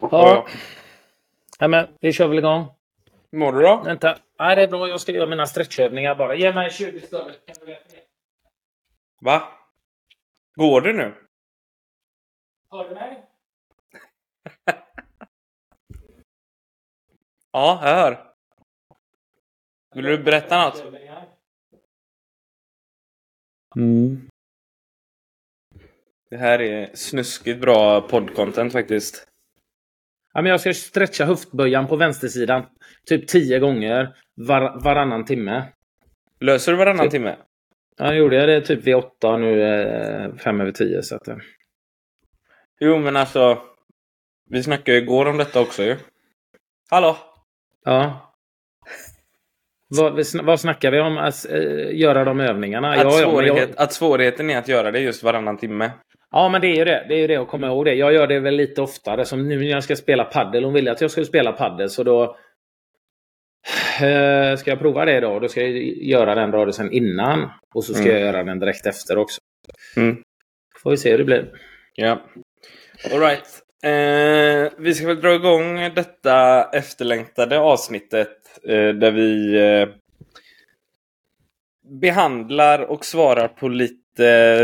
Ja. ja men vi kör väl igång. Mår du då? Vänta. Nej, det är bra. Jag ska göra mina stretchövningar bara. Ge mig 20 större. Va? Går du nu? Hör du mig? Ja, jag hör. Vill du berätta något? Mm. Det här är snuskigt bra poddcontent faktiskt. Ja, men jag ska stretcha höftböjan på vänstersidan typ 10 gånger var, varannan timme. Löser du varannan Typ. timme? Ja, gjorde jag det typ vid 8 nu eh, fem över 10 så att, eh. Jo, men alltså. Vi snackade ju igår om detta också ju. Hallå? Ja. Vad, vad snackar vi om? Att eh, göra de övningarna? Att, ja, ja, svårighet, jag, att svårigheten är att göra det just varannan timme. Ja, men det är ju det. Det är ju det att komma ihåg det. Jag gör det väl lite oftare. Som nu när jag ska spela paddel. Hon ville att jag skulle spela paddel så då eh, ska jag prova det då. Då ska jag göra den rörelsen innan. Och så ska Mm. jag göra den direkt efter också. Mm. Får vi se hur det blir. Ja. Alright. Eh, vi ska väl dra igång detta efterlängtade avsnittet eh, där vi eh, behandlar och svarar på lite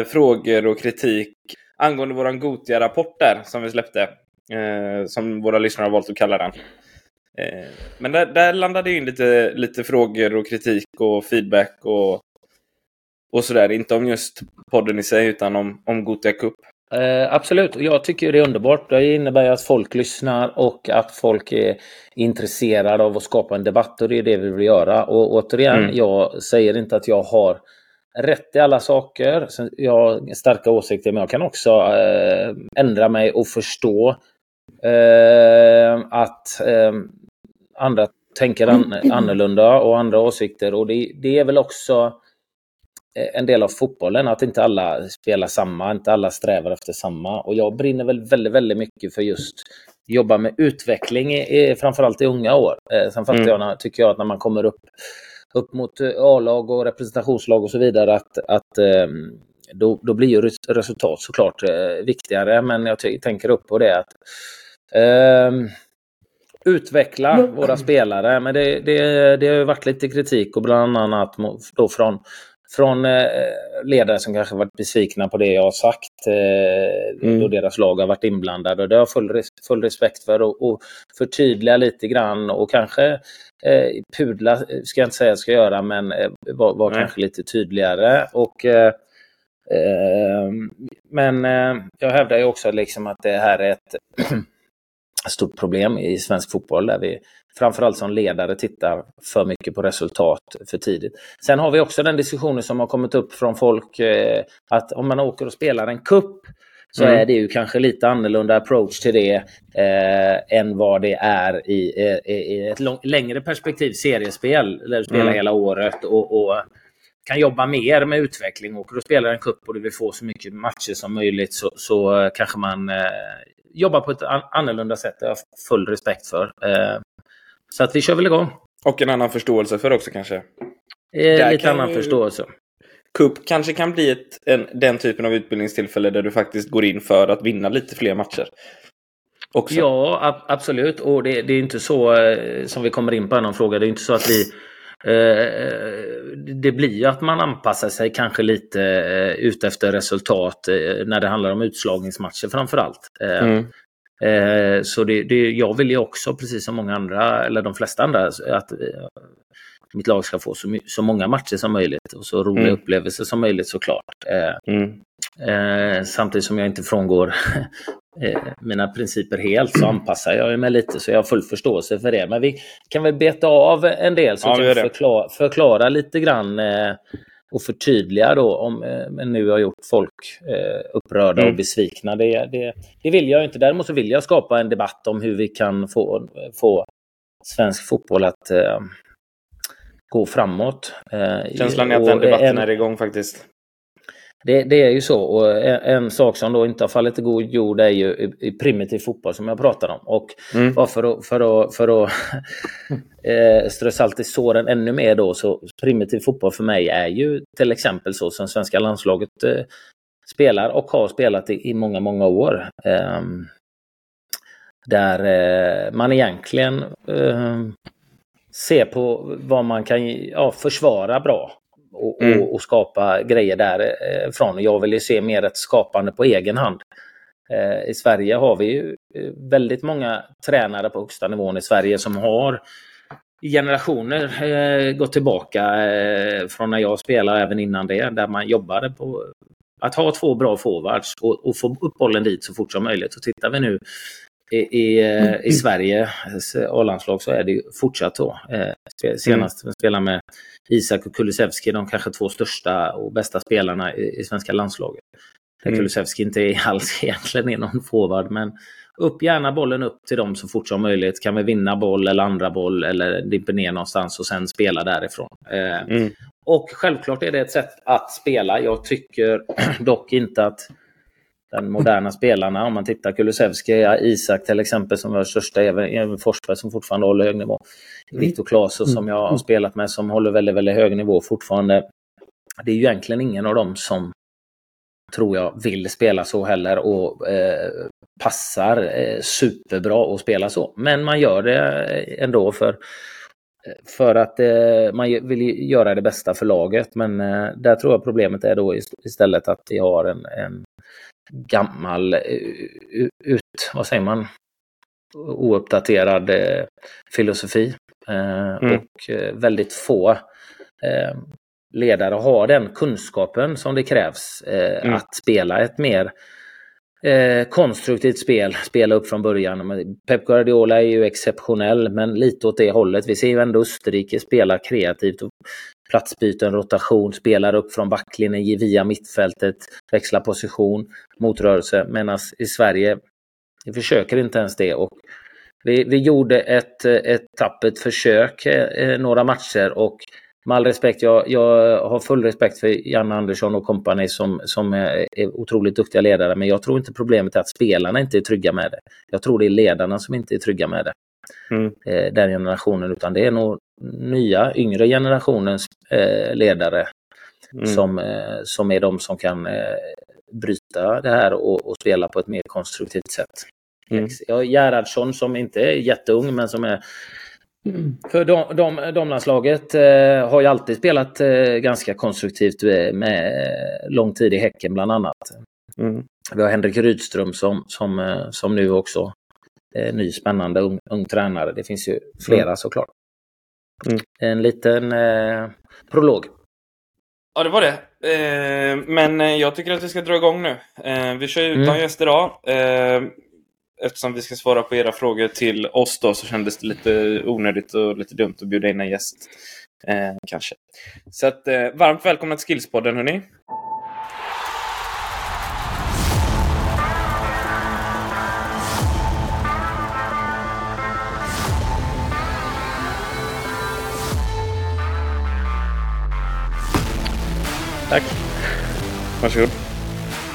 frågor och kritik angående våran Gotia-rapport där som vi släppte. Eh, som våra lyssnare har valt att kalla den. Eh, men där, där landade in lite, lite frågor och kritik och feedback och, och sådär. Inte om just podden i sig utan om, om Gotia Cup. Eh, absolut, jag tycker det är underbart. Det innebär att folk lyssnar och att folk är intresserade av att skapa en debatt och det är det vi vill göra. Och återigen, Mm. jag säger inte att jag har rätt i alla saker. Jag har starka åsikter, men jag kan också eh, ändra mig och förstå eh, att eh, andra tänker an- annorlunda och andra åsikter. Och det, det är väl också eh, en del av fotbollen, att inte alla spelar samma, inte alla strävar efter samma. Och jag brinner väl väldigt, väldigt mycket för just jobba med utveckling, i, i, framförallt i unga år. Eh, sen fattar Mm. jag, när- tycker jag, att när man kommer upp, upp mot eh, A-lag och representationslag och så vidare, att, att eh, då, då blir ju res- resultat såklart eh, viktigare. Men jag tänker upp på det att ehm, utveckla våra spelare. Men det, det, det har ju varit lite kritik och bland annat då från, från eh, ledare som kanske varit besvikna på det jag har sagt. Eh, Mm. Då deras lag har varit inblandade. Och det har jag full, res, full respekt för. Och, och förtydliga lite grann och kanske eh, pudla, eh, ska jag inte säga att jag ska göra, men eh, vara var kanske lite tydligare. Och eh, men jag hävdar ju också liksom att det här är ett stort problem i svensk fotboll där vi framförallt som ledare tittar för mycket på resultat för tidigt. Sen har vi också den diskussionen som har kommit upp från folk eh, att om man åker och spelar en kupp så Mm. är det ju kanske lite annorlunda approach till det eh, än vad det är i, eh, i, i ett lång, längre perspektiv, seriespel, där du spelar Mm. hela året och, och kan jobba mer med utveckling. Och du spelar en cup och du vill få så mycket matcher som möjligt så, så kanske man eh, jobbar på ett an annorlunda sätt. Det har jag full respekt för. Eh, så att vi kör väl igång. Och en annan förståelse för också kanske. Eh, lite annan ju- förståelse. Cup kanske kan bli ett, en, den typen av utbildningstillfälle där du faktiskt går in för att vinna lite fler matcher. Också. Ja, ab absolut. Och det, det är inte så, eh, som vi kommer in på någon fråga, det är inte så att vi det blir ju att man anpassar sig kanske lite eh, ut efter resultat eh, när det handlar om utslagningsmatcher framför allt. Eh, Mm. Eh, så det, det, jag vill ju också, precis som många andra, eller de flesta andra, att eh, mitt lag ska få så, så många matcher som möjligt och så roliga Mm. upplevelser som möjligt såklart. Eh, Mm. eh, samtidigt som jag inte frångår eh, mina principer helt så anpassar jag mig lite så jag har full förståelse för det. Men vi kan väl beta av en del så Ja, kan vi förklara, förklara lite grann eh, och förtydliga då om eh, men nu har gjort folk upprörda Mm. och besvikna. Det, det, det vill jag inte. Däremot så vill jag skapa en debatt om hur vi kan få, få svensk fotboll att gå framåt. Eh, Känslan är att den debatten en- är igång faktiskt. det, det är ju så. Och en, en sak som då inte har fallit i god jord är ju i, i primitiv fotboll som jag pratar om. Och Mm. bara för att, för att, för att eh, strö salt i såren ännu mer då så primitiv fotboll för mig är ju till exempel så som svenska landslaget eh, spelar och har spelat i, i många, många år. Ehm, där eh, man egentligen eh, ser på vad man kan ja, försvara bra och, mm. och, och, skapa grejer därifrån. Jag vill ju se mer ett skapande på egen hand. Eh, I Sverige har vi ju eh, väldigt många tränare på högsta nivån i Sverige som har generationer eh, gått tillbaka eh, från när jag spelade även innan det, där man jobbade på att ha två bra forwards och, och få upp bollen dit så fort som möjligt. Och tittar vi nu i, i, eh, i Sverige, A-landslag, så är det fortsatt så. Eh, senast vi spelade med Isak och Kulusevski, de kanske två största och bästa spelarna i, i svenska landslaget. Mm. Kulusevski inte alls egentligen är någon forward, men upp gärna bollen upp till dem så fort som möjligt. Kan vi vinna boll eller andra boll eller dimpa ner någonstans och sen spela därifrån. Eh, mm. Och självklart är det ett sätt att spela. Jag tycker dock inte att den moderna spelarna, om man tittar Kulusevski, Isak till exempel som var största, även Forsberg som fortfarande håller hög nivå. Mm. Viktor Claesson som jag har mm. spelat med som håller väldigt, väldigt hög nivå fortfarande. Det är ju egentligen ingen av dem som tror jag vill spela så heller och eh, passar eh, superbra att spela så. Men man gör det ändå för, för att eh, man vill göra det bästa för laget. Men eh, där tror jag problemet är då istället att vi har en, en gammal, eh, ut, vad säger man, ouppdaterad eh, filosofi. Eh, mm. Och väldigt få ledare har den kunskapen som det krävs mm. att spela ett mer eh, konstruktivt spel, spela upp från början. Pep Guardiola är ju exceptionell, men lite åt det hållet. Vi ser ju ändå Österrike spela kreativt. Platsbyten, rotation, spelar upp från backlinjen via mittfältet, växla position, motrörelse. Medan i Sverige, vi försöker inte ens det. Och vi, vi gjorde ett, ett tappert försök eh, några matcher och med all respekt, jag, jag har full respekt för Janne Andersson och kompani som, som är, är otroligt duktiga ledare, men jag tror inte problemet är att spelarna inte är trygga med det. Jag tror det är ledarna som inte är trygga med det. Mm. Eh, den generationen, utan det är nog nya, yngre generationens eh, ledare mm. som, eh, som är de som kan eh, bryta det här och, och, spela på ett mer konstruktivt sätt. Mm. Gerhardsson som inte är jätteung men som är Mm. För de, de, damlandslaget eh, har ju alltid spelat eh, ganska konstruktivt eh, med lång tid i Häcken bland annat. Mm. Vi har Henrik Rydström som, som, eh, som nu också är ny spännande ung, ung tränare. Det finns ju flera mm. såklart. Mm. En liten eh, prolog. Ja, det var det. Eh, men jag tycker att vi ska dra igång nu. vi kör utan mm. gäst idag eftersom vi ska svara på era frågor till oss då så kändes det lite onödigt och lite dumt att bjuda in en gäst. Eh, kanske. Så att, eh, varmt välkomna till Skillspodden hörni. Tack. Varsågod.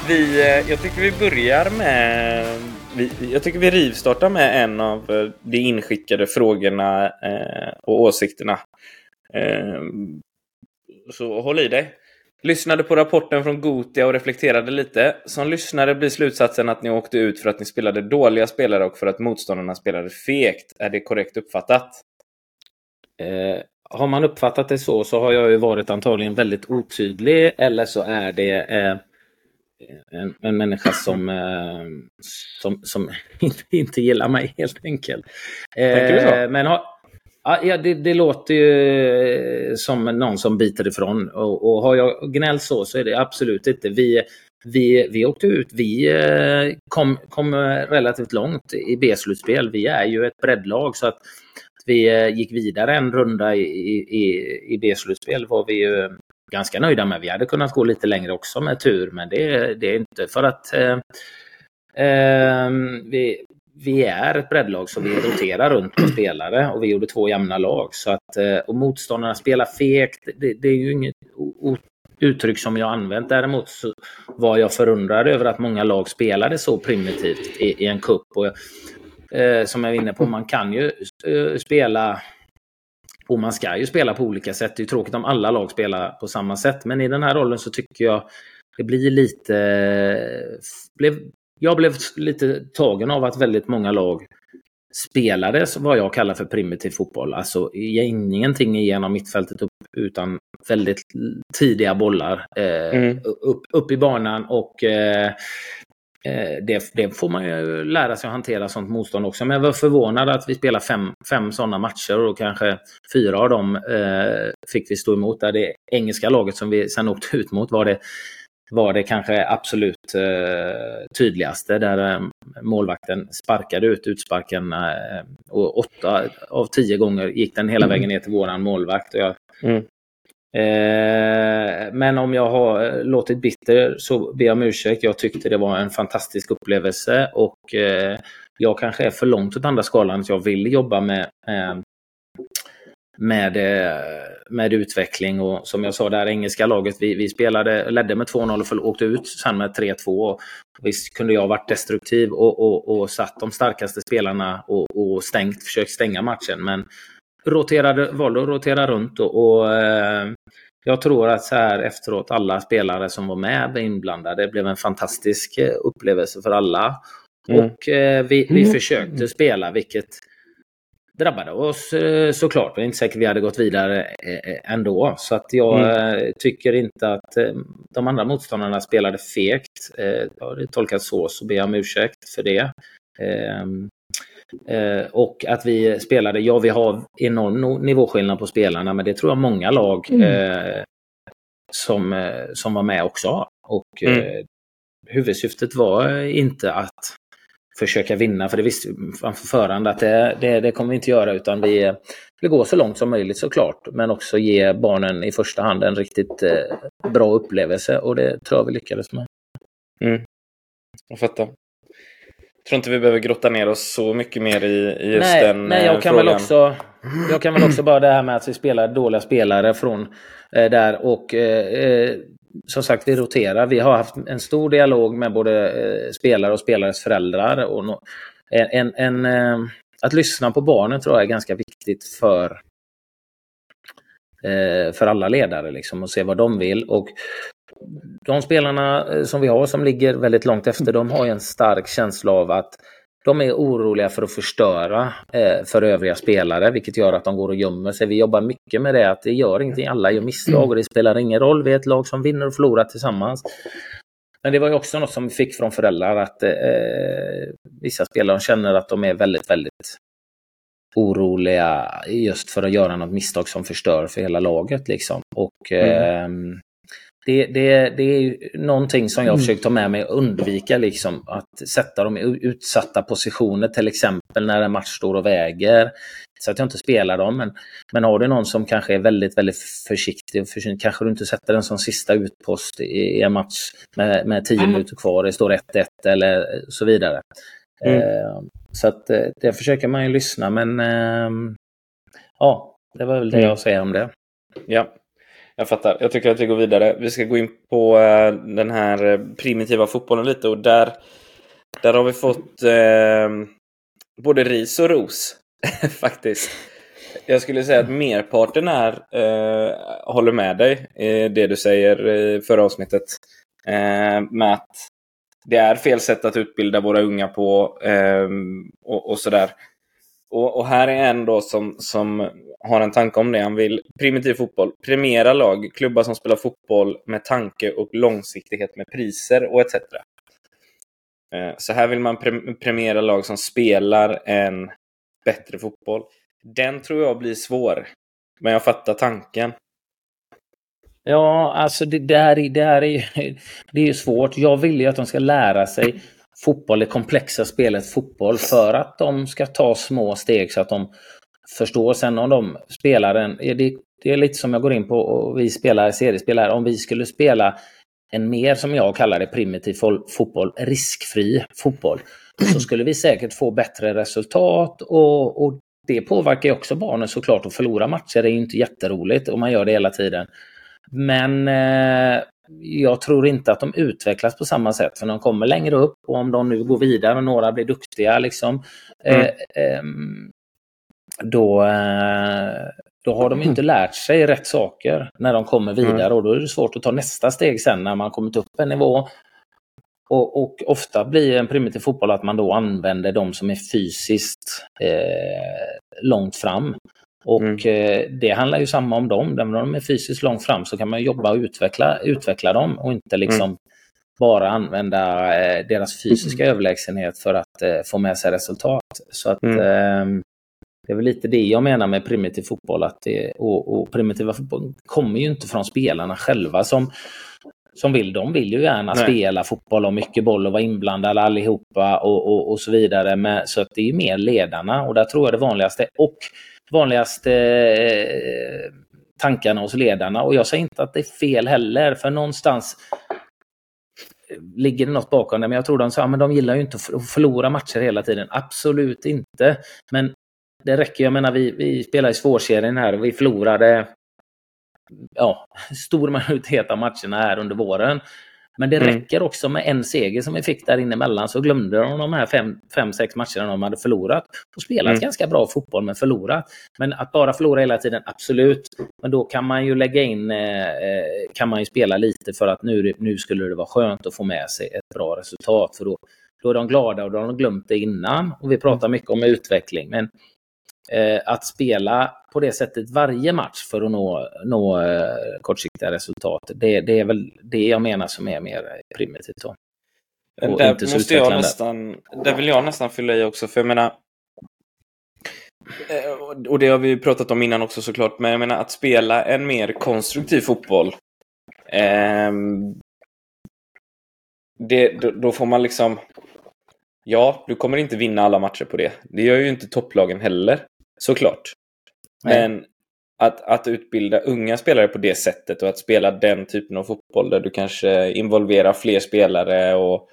Vi, eh, jag tycker vi börjar med vi, jag tycker vi rivstartar med en av eh, de inskickade frågorna eh, och åsikterna. Eh, så håll i dig. Lyssnade på rapporten från Gotia och reflekterade lite. Som lyssnare blir slutsatsen att ni åkte ut för att ni spelade dåliga spelare och för att motståndarna spelade fegt. Är det korrekt uppfattat? Eh, har man uppfattat det så så har jag ju varit antagligen väldigt otydlig eller så är det eh, en, en människa som, eh, som, som inte, inte gillar mig helt enkelt. Tänker du så? Eh, men ha, ja, det, det, låter ju som någon som biter ifrån. Och, och har jag gnällt så så är det absolut inte. Vi, vi, vi åkte ut, vi eh, kom, kom relativt långt i B-slutspel. Vi är ju ett breddlag så att vi eh, gick vidare en runda i, i, i B-slutspel var vi ju ganska nöjda med. Vi hade kunnat gå lite längre också med tur, men det, det är inte för att eh, eh, vi, vi är ett breddlag så vi roterar runt på spelare och vi gjorde två jämna lag. Så att, eh, och motståndarna spelar fegt, det, det är ju inget uttryck som jag använt. Däremot så var jag förundrad över att många lag spelade så primitivt i, i en kupp. Och, eh, som jag var inne på, man kan ju eh, spela och man ska ju spela på olika sätt. Det är tråkigt om alla lag spelar på samma sätt. Men i den här rollen så tycker jag det blir lite... Blev, jag blev lite tagen av att väldigt många lag spelade vad jag kallar för primitiv fotboll. Alltså ingenting igenom mittfältet upp, utan väldigt tidiga bollar eh, mm. upp, upp i banan och eh, Eh, det, det, får man ju lära sig att hantera sånt motstånd också. Men jag var förvånad att vi spelade fem, fem sådana matcher och kanske fyra av dem eh, fick vi stå emot. Där det engelska laget som vi sen åkte ut mot var det, var det kanske absolut eh, tydligaste. Där eh, målvakten sparkade ut utsparken eh, och åtta av tio gånger gick den hela mm. vägen ner till våran målvakt. Och jag, mm. Eh, men om jag har eh, låtit bitter så ber jag om ursäkt. Jag tyckte det var en fantastisk upplevelse och eh, jag kanske är för långt åt andra skalan. att jag vill jobba med, eh, med, eh, med utveckling och som jag sa, det här engelska laget, vi, vi spelade, ledde med 2-0 och åkte ut sen med 3-2. Visst kunde jag varit destruktiv och, och, och satt de starkaste spelarna och, och stängt, försökt stänga matchen. Men roterade, valde att rotera runt och, och eh, jag tror att så här efteråt alla spelare som var med var inblandade. Det blev en fantastisk eh, upplevelse för alla. Mm. Och eh, vi, vi mm. försökte spela vilket drabbade oss eh, såklart. Det är inte säkert vi hade gått vidare eh, ändå. Så att jag mm. tycker inte att de andra motståndarna spelade fegt. Har det tolkat så så ber jag om ursäkt för det. Eh, och att vi spelade, ja vi har enorm nivåskillnad på spelarna men det tror jag många lag mm. eh, som, eh, som var med också har. Och mm. huvudsyftet var inte att försöka vinna, för det visste vi framför förhand att det, det, det, kommer vi inte göra utan vi vill gå så långt som möjligt såklart. Men också ge barnen i första hand en riktigt bra upplevelse och det tror jag vi lyckades med. Mm. Jag fattar tror inte vi behöver grotta ner oss så mycket mer i, i just nej, den nej, jag eh, kan frågan. Väl också, jag kan väl också bara det här med att vi spelar dåliga spelare från eh, där och eh, eh, som sagt vi roterar. Vi har haft en stor dialog med både eh, spelare och spelares föräldrar. Och no, en, en, eh, att lyssna på barnen tror jag är ganska viktigt för Eh, för alla ledare liksom och se vad de vill. Och de spelarna eh, som vi har som ligger väldigt långt efter, de har en stark känsla av att de är oroliga för att förstöra eh, för övriga spelare, vilket gör att de går och gömmer sig. Vi jobbar mycket med det, att det gör ingenting. Alla gör misstag och det spelar ingen roll. Vi är ett lag som vinner och förlorar tillsammans. Men det var ju också något som vi fick från föräldrar att eh, eh vissa spelare känner att de är väldigt, väldigt oroliga just för att göra något misstag som förstör för hela laget. Liksom. Och mm. eh, det, det, det är ju någonting som jag mm. försöker ta med mig och undvika, liksom, att sätta dem i utsatta positioner, till exempel när en match står och väger. Så att jag inte spelar dem. Men, men har du någon som kanske är väldigt, väldigt försiktig, för, kanske du inte sätter den som sista utpost i, i en match med, med tio mm. minuter kvar, det står 1-1 eller så vidare. Mm. Eh, så att eh, det försöker man ju lyssna, men eh, ja, det var väl det mm. jag säger om det. Ja, jag fattar. Jag tycker att vi går vidare. Vi ska gå in på uh, den här eh, primitiva fotbollen lite och där, där har vi fått uh, både ris och ros faktiskt. Jag skulle säga att merparten är, uh, håller med dig i det du säger i förra avsnittet. med att det är fel sätt att utbilda våra unga på ehm, och, och sådär. Och, och, här är en då som, som har en tanke om det. Han vill primitiv fotboll, premiera lag, klubbar som spelar fotboll med tanke och långsiktighet med priser och etc. Eh, så här vill man pre premiera lag som spelar en bättre fotboll. Den tror jag blir svår. Men jag fattar tanken. Ja, alltså det, det, här, det här är, det är svårt. Jag vill ju att de ska lära sig fotboll, det komplexa spelet fotboll, för att de ska ta små steg så att de förstår. Sen om de spelar en... Det, det är lite som jag går in på och vi spelar seriespelare. Om vi skulle spela en mer, som jag kallar det, primitiv fotboll, riskfri fotboll, så skulle vi säkert få bättre resultat och, och det påverkar ju också barnen såklart att förlora matcher. Är ju inte jätteroligt om man gör det hela tiden. Men eh, jag tror inte att de utvecklas på samma sätt, för de kommer längre upp och om de nu går vidare och några blir duktiga, liksom, mm. eh, eh, då, eh, då har de inte lärt sig rätt saker när de kommer vidare mm. och då är det svårt att ta nästa steg sen när man kommit upp en nivå. och, och, ofta blir en primitiv fotboll att man då använder de som är fysiskt eh, långt fram. Och mm. eh, det handlar ju samma om dem. När de är fysiskt långt fram så kan man jobba och utveckla, utveckla dem och inte liksom mm. bara använda eh, deras fysiska mm. överlägsenhet för att eh, få med sig resultat. Så att mm. Ehm, det är väl lite det jag menar med primitiv fotboll. Att det, och, och primitiva fotboll kommer ju inte från spelarna själva som som vill. De vill ju gärna Nej. spela fotboll och mycket boll och vara inblandade allihopa och, och, och så vidare. Men, så att det är mer ledarna och där tror jag det vanligaste. Och vanligaste eh, tankarna hos ledarna. Och jag säger inte att det är fel heller, för någonstans ligger det något bakom det. Men jag tror de sa, men de gillar ju inte att förlora matcher hela tiden. Absolut inte. Men det räcker. Jag menar, vi, vi spelar i svårserien här och vi förlorade ja, stor majoritet av matcherna här under våren. Men det mm. räcker också med en seger som vi fick där inne emellan så glömde de de här fem, fem sex matcherna de hade förlorat. Och spelat mm. ganska bra fotboll men förlorat. Men att bara förlora hela tiden, absolut. Men då kan man ju lägga in, eh, eh, kan man ju spela lite för att nu, nu skulle det vara skönt att få med sig ett bra resultat. För då, då är de glada och då har de glömt det innan. Och vi pratar mycket om utveckling. Men att spela på det sättet varje match för att nå, nå eh, kortsiktiga resultat, det, det, är väl det jag menar som är mer primitivt. Då. Och där, måste jag nästan, där vill jag nästan fylla i också, för jag menar eh, och det har vi pratat om innan också såklart, men jag menar att spela en mer konstruktiv fotboll. Eh, det, då, då, får man liksom... Ja, du kommer inte vinna alla matcher på det. Det gör ju inte topplagen heller såklart. Men att, att utbilda unga spelare på det sättet och att spela den typen av fotboll där du kanske involverar fler spelare och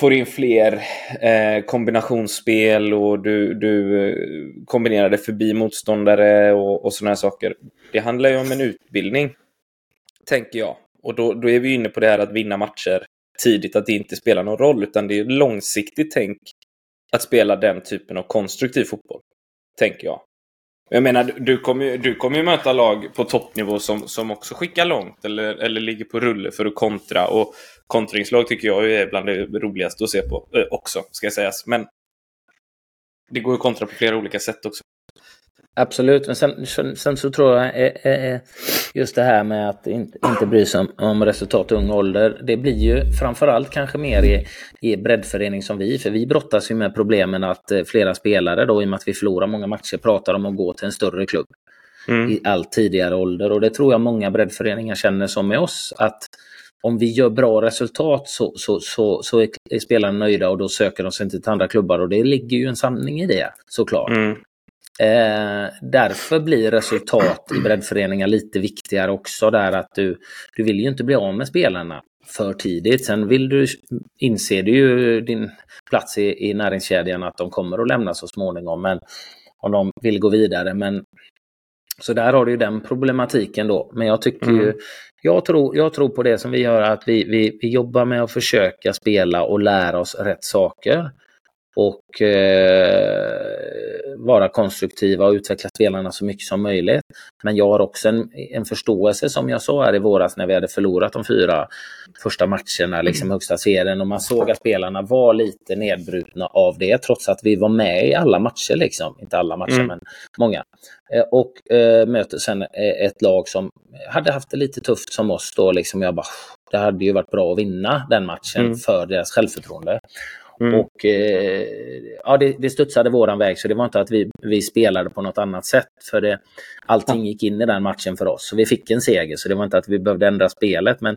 får in fler eh, kombinationsspel och du, du eh, kombinerar det förbi motståndare och, och sådana här saker. Det handlar ju om en utbildning, tänker jag. Och då, då är vi inne på det här att vinna matcher tidigt, att det inte spelar någon roll, utan det är långsiktigt tänk att spela den typen av konstruktiv fotboll tänker jag. Jag menar, du kommer ju, du kommer ju möta lag på toppnivå som, som också skickar långt eller, eller ligger på rulle för att kontra. Och kontringslag tycker jag är bland det roligaste att se på eh, också, ska jag sägas. Men det går att kontra på flera olika sätt också. Absolut, men sen, sen, så tror jag eh, eh, just det här med att inte, inte bry sig om, om resultat i ung ålder. Det blir ju framförallt kanske mer i, i breddförening som vi, för vi brottas ju med problemen att eh, flera spelare då i och med att vi förlorar många matcher pratar om att gå till en större klubb mm. i allt tidigare ålder och det tror jag många breddföreningar känner som med oss att om vi gör bra resultat så, så, så, så är spelarna nöjda och då söker de sig inte till andra klubbar och det ligger ju en sanning i det såklart. Mm. Eh, därför blir resultat i breddföreningar lite viktigare också där att du, du vill ju inte bli av med spelarna för tidigt. Sen vill du, inser du ju din plats i, i näringskedjan att de kommer att lämna så småningom. Men om de vill gå vidare. Men, så där har du ju den problematiken då. Men jag tycker mm. ju, jag tror, jag tror på det som vi gör, att vi, vi, vi jobbar med att försöka spela och lära oss rätt saker och eh, vara konstruktiva och utveckla spelarna så mycket som möjligt. Men jag har också en, en förståelse som jag sa här i våras när vi hade förlorat de fyra första matcherna, liksom mm. högsta serien och man såg att spelarna var lite nedbrutna av det trots att vi var med i alla matcher, liksom. inte alla matcher mm. men många. Eh, och eh, möter sen eh, ett lag som hade haft det lite tufft som oss då, liksom jag bara, det hade ju varit bra att vinna den matchen mm. för deras självförtroende. Mm. Och eh, ja, det, det studsade våran väg så det var inte att vi, vi spelade på något annat sätt. För det, allting gick in i den matchen för oss. Så vi fick en seger så det var inte att vi behövde ändra spelet. Men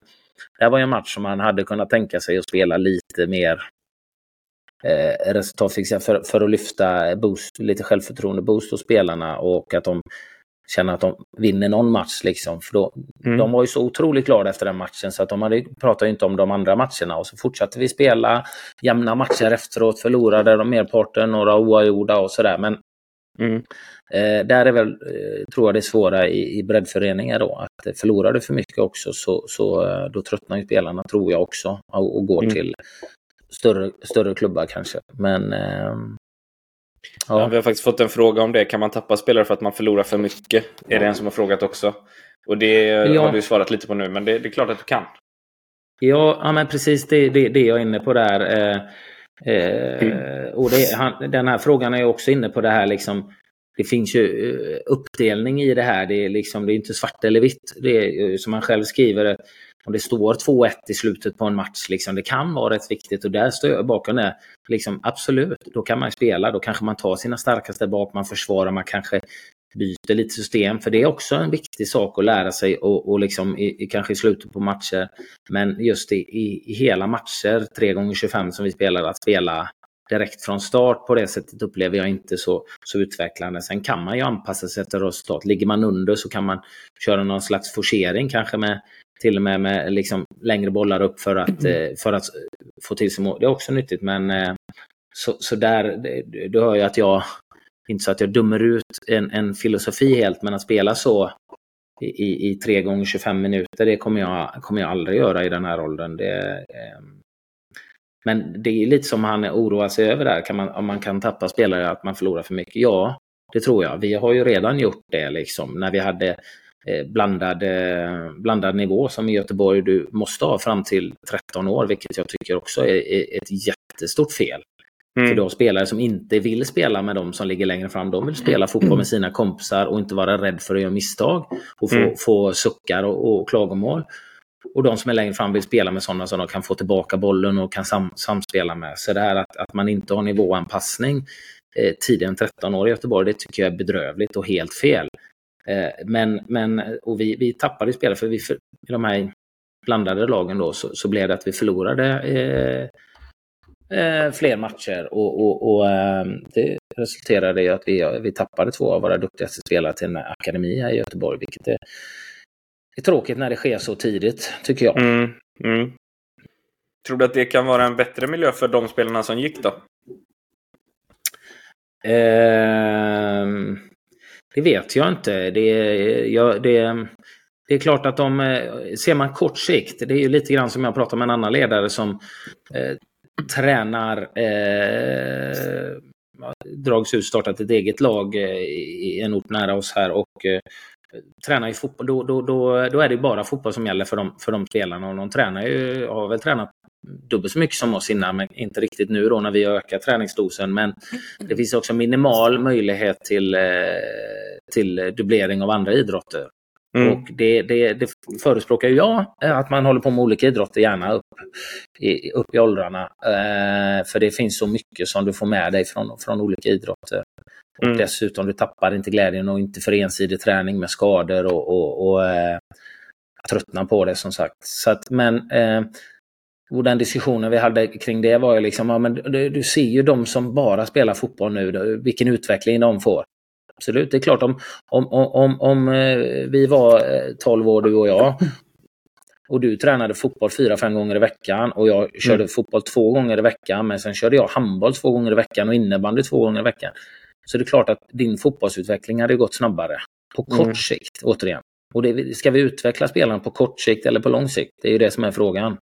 det var en match som man hade kunnat tänka sig att spela lite mer eh, resultatfixat för, för att lyfta boost, lite självförtroende boost hos spelarna och att de känna att de vinner någon match. Liksom. För då, mm. De var ju så otroligt glada efter den matchen så att de hade, pratade inte om de andra matcherna. Och så fortsatte vi spela jämna matcher efteråt, förlorade de merparten, några oavgjorda och sådär. Men mm. eh, där är väl, eh, tror jag det svåra i, i breddföreningar då. Att eh, förlorar du för mycket också så, så eh, då tröttnar ju spelarna, tror jag också, och, och går mm. till större, större klubbar kanske. Men ehm, Ja. ja. vi har faktiskt fått en fråga om det. Kan man tappa spelare för att man förlorar för mycket? Är det en som har frågat också. Och det ja. har du svarat lite på nu, men det, det är klart att du kan. Ja, ja men precis det, det, det jag är inne på där. Eh, eh, mm. Och det, han, den här frågan är också inne på det här liksom. Det finns ju eh, uppdelning i det här. Det är, liksom, det är inte svart eller vitt. Det är som han själv skriver. Om det står 2-1 i slutet på en match, liksom, det kan vara rätt viktigt och där står jag bakom det. Liksom, absolut, då kan man spela. Då kanske man tar sina starkaste bak, man försvarar, man kanske byter lite system. För det är också en viktig sak att lära sig och, och liksom i, i, kanske i slutet på matcher. Men just i, i, i hela matcher, 3 gånger 25 som vi spelar, att spela direkt från start på det sättet upplever jag inte så, så utvecklande. Sen kan man ju anpassa sig efter resultat. Ligger man under så kan man köra någon slags forcering kanske med till och med med liksom längre bollar upp för att, mm. för att få till sig mål. Det är också nyttigt men eh, så, så där, du hör ju att jag inte så att jag dömer ut en, en filosofi helt, men att spela så i, i 3 gånger 25 minuter, det kommer jag, kommer jag aldrig göra i den här åldern. Det, eh, men det är lite som han oroar sig över där, kan man, om man kan tappa spelare, att man förlorar för mycket. Ja, det tror jag. Vi har ju redan gjort det liksom, när vi hade eh, blandad, eh, blandad nivå som i Göteborg du måste ha fram till 13 år, vilket jag tycker också är, är ett jättestort fel. Mm. För du har spelare som inte vill spela med de som ligger längre fram. De vill spela fotboll med sina kompisar och inte vara rädd för att göra misstag och få, mm. få suckar och, och klagomål. Och de som är längre fram vill spela med sådana som de kan få tillbaka bollen och kan sam, samspela med. Så det här att, att man inte har nivåanpassning eh, tidigare än 13 år i Göteborg, det tycker jag är bedrövligt och helt fel. Eh, men, men och vi, vi tappade spelare, för vi, för, i de här blandade lagen då, så, så blev det att vi förlorade eh, eh, fler matcher och, och, och eh, det resulterade i att vi, vi tappade två av våra duktigaste spelare till en akademi här i Göteborg, vilket är, är tråkigt när det sker så tidigt, tycker jag. Mm, mm. Tror du att det kan vara en bättre miljö för de spelarna som gick då? Eh, det vet jag inte. Det, jag, det, det är klart att de, eh, ser man kort sikt, det är ju lite grann som jag pratade med en annan ledare som eh, tränar eh, Dragshus startat ett eget lag eh, i en ort nära oss här och eh, tränar i fotboll. Då, då, då, då är det bara fotboll som gäller för de, för de spelarna och de tränar ju, har väl tränat dubbelt så mycket som oss innan, men inte riktigt nu då när vi ökar träningsdosen. Men det finns också minimal möjlighet till, eh, till dubblering av andra idrotter. Mm. Och det, det, det förespråkar jag, eh, att man håller på med olika idrotter, gärna upp i, upp i åldrarna. Eh, för det finns så mycket som du får med dig från, från olika idrotter. Och mm. dessutom, du tappar inte glädjen och inte för ensidig träning med skador och, och, och eh, tröttnar på det som sagt. Så att, men eh, och den diskussionen vi hade kring det var ju liksom, ja, men du, du ser ju de som bara spelar fotboll nu, vilken utveckling de får. Absolut, det är klart om, om, om, om eh, vi var 12 eh, år du och jag och du tränade fotboll fyra, fem gånger i veckan och jag körde mm. fotboll två gånger i veckan men sen körde jag handboll två gånger i veckan och innebandy två gånger i veckan. Så det är klart att din fotbollsutveckling hade gått snabbare. På kort mm. sikt, återigen. Och det, ska vi utveckla spelarna på kort sikt eller på lång sikt? Det är ju det som är frågan.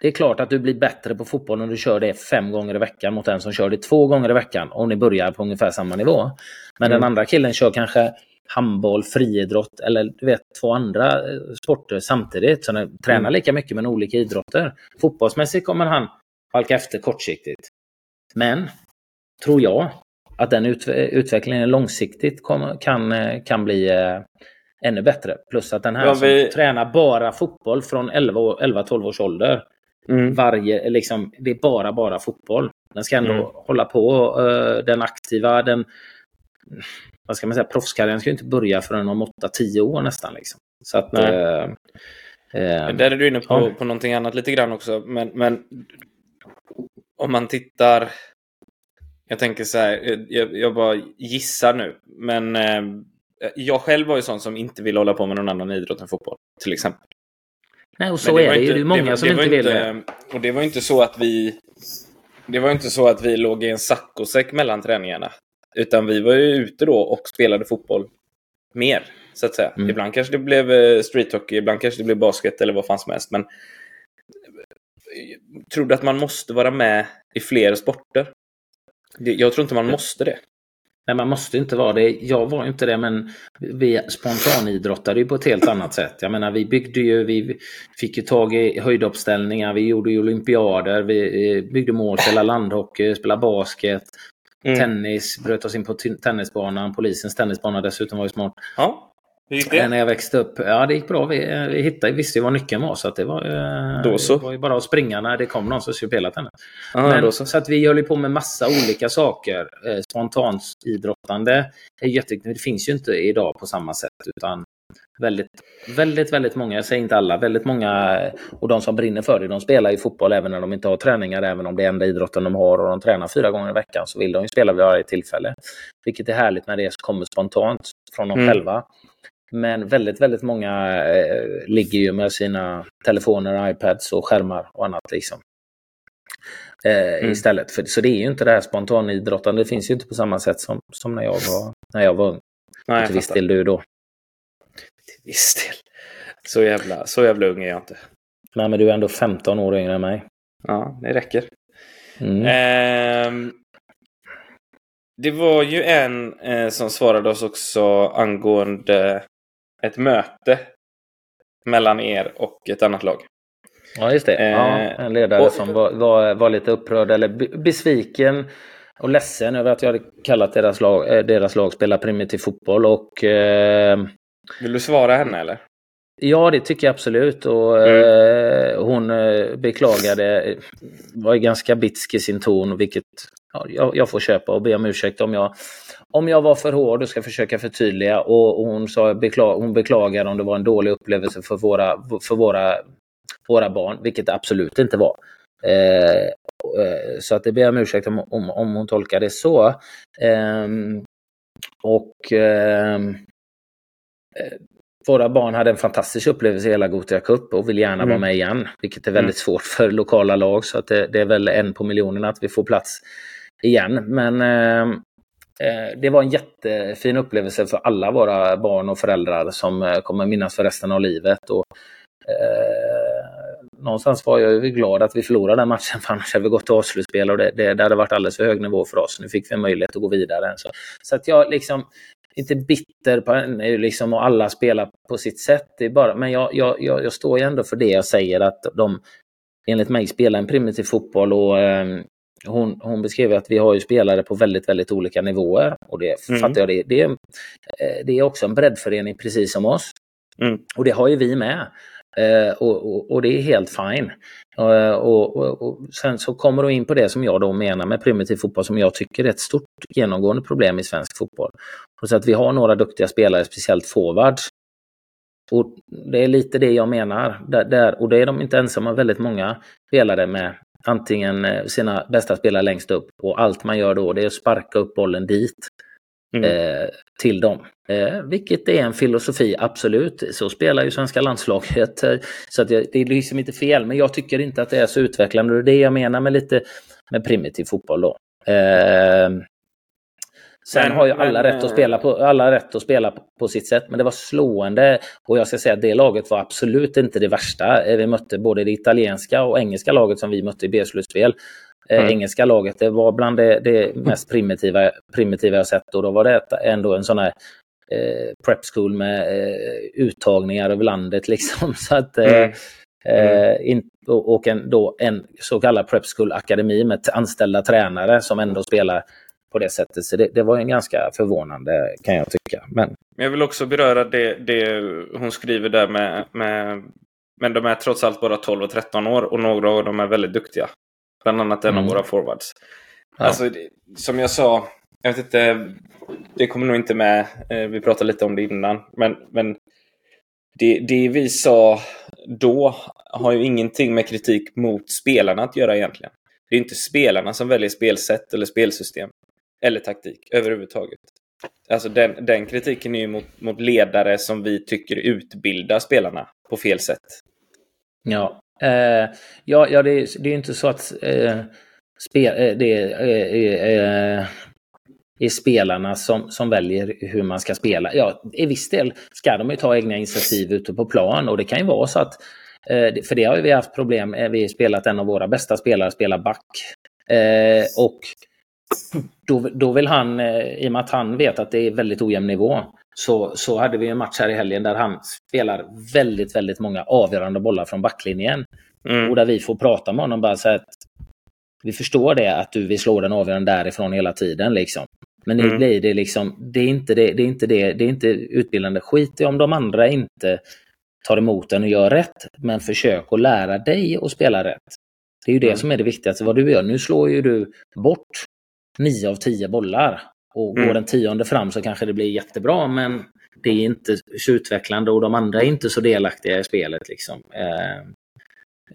Det är klart att du blir bättre på fotboll om du kör det fem gånger i veckan mot en som kör det två gånger i veckan om ni börjar på ungefär samma nivå. Men mm. den andra killen kör kanske handboll, friidrott eller du vet två andra eh, sporter samtidigt. Så han tränar mm. lika mycket men olika idrotter. Fotbollsmässigt kommer han halka efter kortsiktigt. Men, tror jag, att den ut utvecklingen långsiktigt kom, kan, eh, kan bli eh, ännu bättre. Plus att den här ja, vi... som tränar bara fotboll från 11-12 års ålder Mm. Varje, liksom, det är bara, bara fotboll. Den ska ändå mm. hålla på. Uh, den aktiva, den vad ska man säga, proffskarriären ska ju inte börja förrän om 8-10 år nästan. Liksom. Så att, uh, uh, Där är du inne på, ja. på någonting annat lite grann också. Men, men om man tittar... Jag tänker så här, jag, jag bara gissar nu. Men eh, jag själv var ju sån som inte ville hålla på med någon annan idrott än fotboll. Till exempel. Nej, och så det är det ju. Det är många det, som det inte vill det. Och det var inte så att vi... Det var inte så att vi låg i en saccosäck mellan träningarna. Utan vi var ju ute då och spelade fotboll mer, så att säga. Mm. Ibland kanske det blev eh, streethockey, ibland kanske det blev basket eller vad fan som helst. Men eh, tror du att man måste vara med i fler sporter? Jag tror inte man måste det. Nej, man måste inte vara det. Jag var inte det, men vi spontanidrottade ju på ett helt annat sätt. Jag menar, vi byggde ju, vi fick ju tag i höjduppställningar, vi gjorde ju olympiader, vi byggde mål, spelade landhockey, spelade basket, mm. tennis, bröt oss in på tennisbanan. Polisens tennisbana dessutom var ju smart. Ja. Hur gick det? När jag växte upp, ja det gick bra. Vi, vi hittade, visste ju vad nyckeln var så att det var, eh, Då så. det var ju bara att springa när det kom någon som skulle spela. Men, så. så. att vi höll på med massa olika saker. Eh, spontant idrottande är jätteviktigt. Det finns ju inte idag på samma sätt utan väldigt, väldigt, väldigt många, jag säger inte alla, väldigt många och de som brinner för det, de spelar ju fotboll även när de inte har träningar, även om det är enda idrotten de har och de tränar fyra gånger i veckan så vill de ju spela vid varje tillfälle. Vilket är härligt när det kommer spontant från dem mm. själva. Men väldigt, väldigt många eh, ligger ju med sina telefoner, iPads och skärmar och annat liksom. Eh, mm. Istället. För, så det är ju inte det här spontanidrottande. Det finns ju inte på samma sätt som, som när jag var, när jag var ung. Nej, till viss del du då. Till viss del. Så jävla, så jävla ung är jag inte. Nej, men du är ändå 15 år yngre än mig. Ja, det räcker. Mm. Eh, det var ju en eh, som svarade oss också angående ett möte mellan er och ett annat lag. Ja, just det. Ja, eh, en ledare och, som var, var, var, lite upprörd eller besviken och ledsen över att jag hade kallat deras lag, eh, deras lag spela primitiv fotboll. Och, eh, Vill du svara henne eller? Ja, det tycker jag absolut. Och, mm. eh, hon eh, beklagade, var ganska bitsk i sin ton, vilket jag, jag, får köpa och be om ursäkt om jag, om jag var för hård och ska försöka förtydliga. Och, och hon, sa, beklag, hon beklagar om det var en dålig upplevelse för våra, för våra, våra barn, vilket det absolut inte var. Eh, eh så att det ber jag om ursäkt om, om, om hon tolkar det så. Eh, och eh, våra barn hade en fantastisk upplevelse i hela Gothia Cup och vill gärna mm. vara med igen. Vilket är väldigt mm. svårt för lokala lag så att det, det, är väl en på miljonen att vi får plats igen. Men ehm, eh, det var en jättefin upplevelse för alla våra barn och föräldrar som eh, kommer minnas för resten av livet. Och, eh, någonstans var jag ju glad att vi förlorade den matchen för annars hade vi gått till avslutsspel och det, det, det hade varit alldeles för hög nivå för oss. Nu fick vi en möjlighet att gå vidare. Så, så att jag liksom inte bitter på henne eh, liksom, och alla spelar på sitt sätt. Det är bara, men jag, jag, jag, jag står ju ändå för det jag säger att de enligt mig spelar en primitiv fotboll och eh, hon, hon beskrev att vi har ju spelare på väldigt, väldigt olika nivåer. Och det mm. fattar jag, det, det, eh, det är också en breddförening precis som oss. Mm. Och det har ju vi med. Eh, och, och, och, det är helt fine. Eh, och, och, sen så kommer du in på det som jag då menar med primitiv fotboll som jag tycker är ett stort genomgående problem i svensk fotboll. Och så att vi har några duktiga spelare, speciellt forwards. Och det är lite det jag menar. Där, där, och det är de inte ensamma, väldigt många spelare med antingen eh, sina bästa spelare längst upp och allt man gör då det är att sparka upp bollen dit. Mm. Eh, till dem. Eh, vilket är en filosofi, absolut. Så spelar ju svenska landslaget. Eh, så att jag, det är liksom inte fel, men jag tycker inte att det är så utvecklande. Det är det jag menar med lite med primitiv fotboll då. Eh, sen men, har ju alla, men, rätt att eh, spela på, alla rätt att spela på, på, sitt sätt, men det var slående. Och jag ska säga att det laget var absolut inte det värsta. Vi mötte både det italienska och engelska laget som vi mötte i B-slutspel. Eh, mm. engelska laget. Det var bland det, det, mest primitiva, primitiva jag sett och då var det ändå en sån här eh, prep school med eh, uttagningar över landet liksom. Så att, eh, mm. Mm. In, och en, då en så kallad prep school akademi med anställda tränare som ändå spelar på det sättet. Så det, det, var en ganska förvånande kan jag tycka. Men jag vill också beröra det, det hon skriver där med, med men de är trots allt bara 12 och 13 år och några av dem är väldigt duktiga. Bland annat en mm. av våra forwards. Ja. Alltså, som jag sa, jag vet inte, det kommer nog inte med. Eh, vi pratade lite om det innan. Men, men det, det vi sa då har ju ingenting med kritik mot spelarna att göra egentligen. Det är inte spelarna som väljer spelsätt eller spelsystem. Eller taktik överhuvudtaget. Alltså den, den kritiken är ju mot, mot ledare som vi tycker utbildar spelarna på fel sätt. Ja, Eh, ja, ja det, är, det är inte så att eh, spel, eh, det är, eh, eh, eh, är spelarna som, som väljer hur man ska spela. Ja, i viss del ska de ju ta egna initiativ ute på plan och det kan ju vara så att för det har vi haft problem. Vi har spelat en av våra bästa spelare spelar back. och då, då vill han, eh, i och med att han vet att det är väldigt ojämn nivå, så, så hade vi en match här i helgen där han spelar väldigt, väldigt många avgörande bollar från backlinjen. Mm. Och där vi får prata med honom bara så att vi förstår det att du vill slå den avgörande därifrån hela tiden liksom. Men nu mm. blir det liksom, det är inte det, det är inte det, det är inte utbildande. Skit i om de andra inte tar emot den och gör rätt. Men försök att lära dig att spela rätt. Det är ju det mm. som är det viktigaste. Vad du gör, nu slår ju du bort nio av tio bollar. Och går mm. den tionde fram så kanske det blir jättebra, men det är inte så utvecklande och de andra är inte så delaktiga i spelet. Liksom. Eh,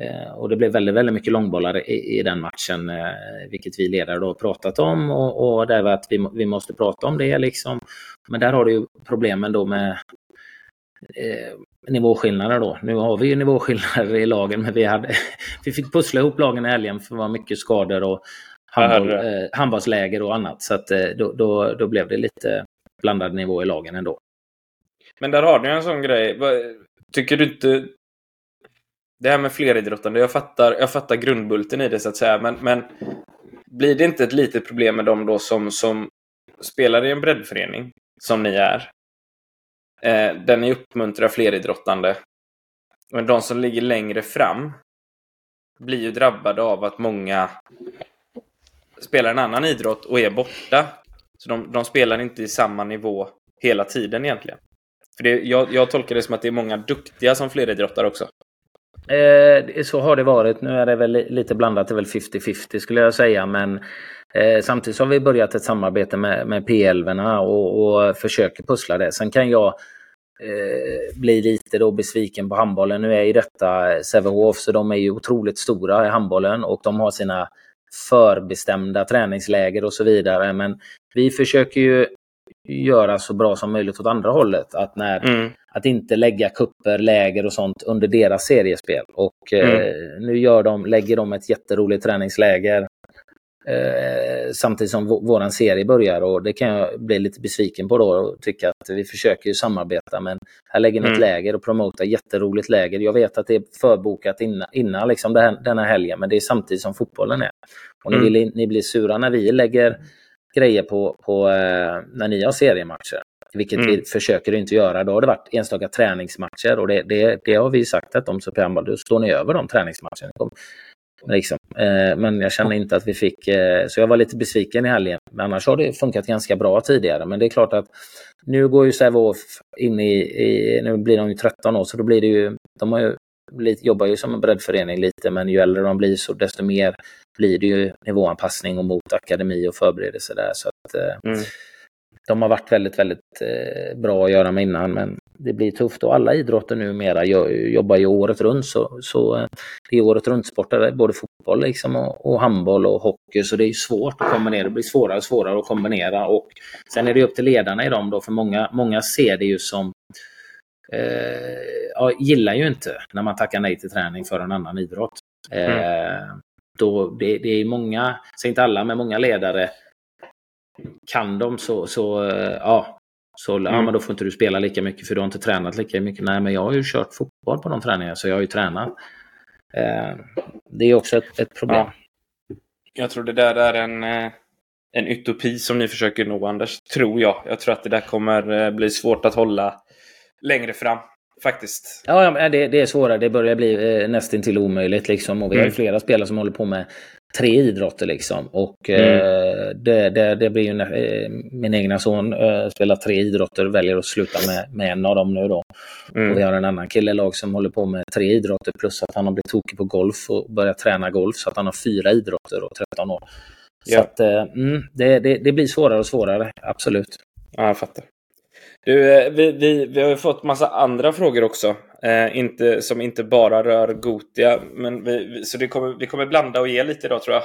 eh, och det blev väldigt, väldigt mycket långbollar i, i den matchen, eh, vilket vi ledare då pratat om. Och, och det var att vi, vi måste prata om det. Liksom. Men där har du ju problemen då med eh, nivåskillnader då. Nu har vi ju nivåskillnader i lagen, men vi, hade, vi fick pussla ihop lagen i helgen för det var mycket skador och handboll, eh, handbollsläger och annat. Så att, eh, då, då, då blev det lite blandad nivå i lagen ändå. Men där har du en sån grej. Tycker du inte... Det här med fleridrottande, jag fattar, jag fattar grundbulten i det så att säga, men, men blir det inte ett litet problem med dem då som, som spelar i en breddförening, som ni är, eh, där ni uppmuntrar fleridrottande, men de som ligger längre fram blir ju drabbade av att många spelar en annan idrott och är borta. Så de, de spelar inte i samma nivå hela tiden egentligen. För det, jag, jag tolkar det som att det är många duktiga som fleridrottare också. Eh, så har det varit. Nu är det väl lite blandat, det är väl 50-50 skulle jag säga. Men eh, samtidigt har vi börjat ett samarbete med, med P11 och, och försöker pussla det. Sen kan jag eh, bli lite då besviken på handbollen. Nu är ju detta Sävehof, så de är ju otroligt stora i handbollen och de har sina förbestämda träningsläger och så vidare. Men vi försöker ju göra så bra som möjligt åt andra hållet. Att, när, mm. att inte lägga kupper, läger och sånt under deras seriespel. Och mm. eh, nu gör de, lägger de ett jätteroligt träningsläger eh, samtidigt som våran serie börjar och det kan jag bli lite besviken på då och tycka att vi försöker ju samarbeta men här lägger ni mm. ett läger och promotar jätteroligt läger. Jag vet att det är förbokat innan, innan liksom här, denna helgen men det är samtidigt som fotbollen är. Och ni, mm. vill, ni blir sura när vi lägger grejer på, på eh, när ni har seriematcher. Vilket mm. vi försöker inte göra. Då har det varit enstaka träningsmatcher och det, det, det har vi sagt att om så då slår ni över de träningsmatcherna. Liksom. Eh, men jag känner inte att vi fick, eh, så jag var lite besviken i helgen. Men annars har det funkat ganska bra tidigare. Men det är klart att nu går ju Sävehof in i, i, nu blir de ju 13 år, så då blir det ju, de har ju, jobbar ju som en breddförening lite, men ju äldre de blir så desto mer blir det ju nivåanpassning och mot akademi och förberedelse där. Så att, eh, mm. De har varit väldigt, väldigt bra att göra med innan, men det blir tufft och alla idrotter numera jobbar ju året runt. Så, så eh, det är året runt-sportare, både fotboll liksom och, och, handboll och hockey. Så det är svårt att kombinera. Det blir svårare och svårare att kombinera. Och sen är det upp till ledarna i dem då, för många, många ser det ju som eh, ja, gillar ju inte när man tackar nej till träning för en annan idrott. Eh, mm. då, det, det är många, säg inte alla, men många ledare kan de så, så eh, ja, så mm. ja, men då får inte du spela lika mycket för du har inte tränat lika mycket. Nej, men jag har ju kört fotboll på de träningarna så jag har ju tränat. Eh, det är också ett, ett problem. Ja. Jag tror det där är en, eh, en utopi som ni försöker nå, Anders. Tror jag. Jag tror att det där kommer eh, bli svårt att hålla längre fram. Faktiskt. Ja, ja det, det är svårare. Det börjar bli eh, nästintill omöjligt. Liksom. Och vi mm. har flera spelare som håller på med tre idrotter liksom. Och mm. eh, det, det, det, blir ju eh, min egna son eh, spelar tre idrotter väljer att sluta med, med en av dem nu då. Mm. Och vi har en annan kille i lag som håller på med tre idrotter plus att han har blivit tokig på golf och börjat träna golf så att han har fyra idrotter och 13 år. Så att eh, mm, det, det, det, blir svårare och svårare, absolut. Ja, jag fattar. Du, eh, vi, vi, vi har ju fått massa andra frågor också. Eh, inte, som inte bara rör Gotia. Men vi, så det kommer, vi kommer blanda och ge lite idag tror jag.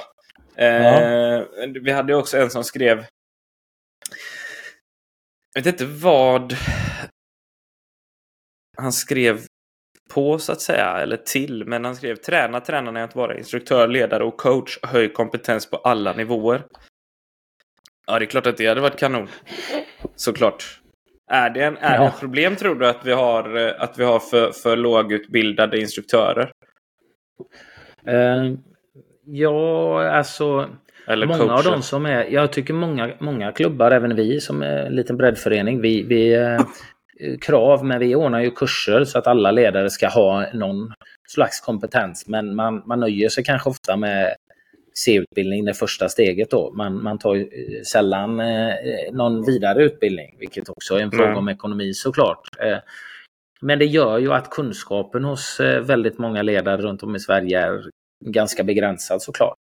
Eh, ja. Vi hade också en som skrev... Jag vet inte vad han skrev på så att säga, eller till, men han skrev träna tränarna att vara instruktör, ledare och coach, höj kompetens på alla nivåer. Ja, det är klart att det hade varit kanon. Såklart. Är det, en, är ja. det ett problem tror du att vi har, eh, att vi har för, för lågutbildade instruktörer? Uh, ja, alltså Eller många coacher. av dem som är, jag tycker många, många klubbar, även vi som är en liten breddförening, vi, vi eh, krav, men vi ordnar ju kurser så att alla ledare ska ha någon slags kompetens. Men man, man nöjer sig kanske ofta med C-utbildning, det första steget då. Man, man tar eh, sällan eh, någon vidare utbildning, vilket också är en fråga om ekonomi såklart. Eh, men det gör ju att kunskapen hos eh, väldigt många ledare runt om i Sverige är ganska begränsad såklart.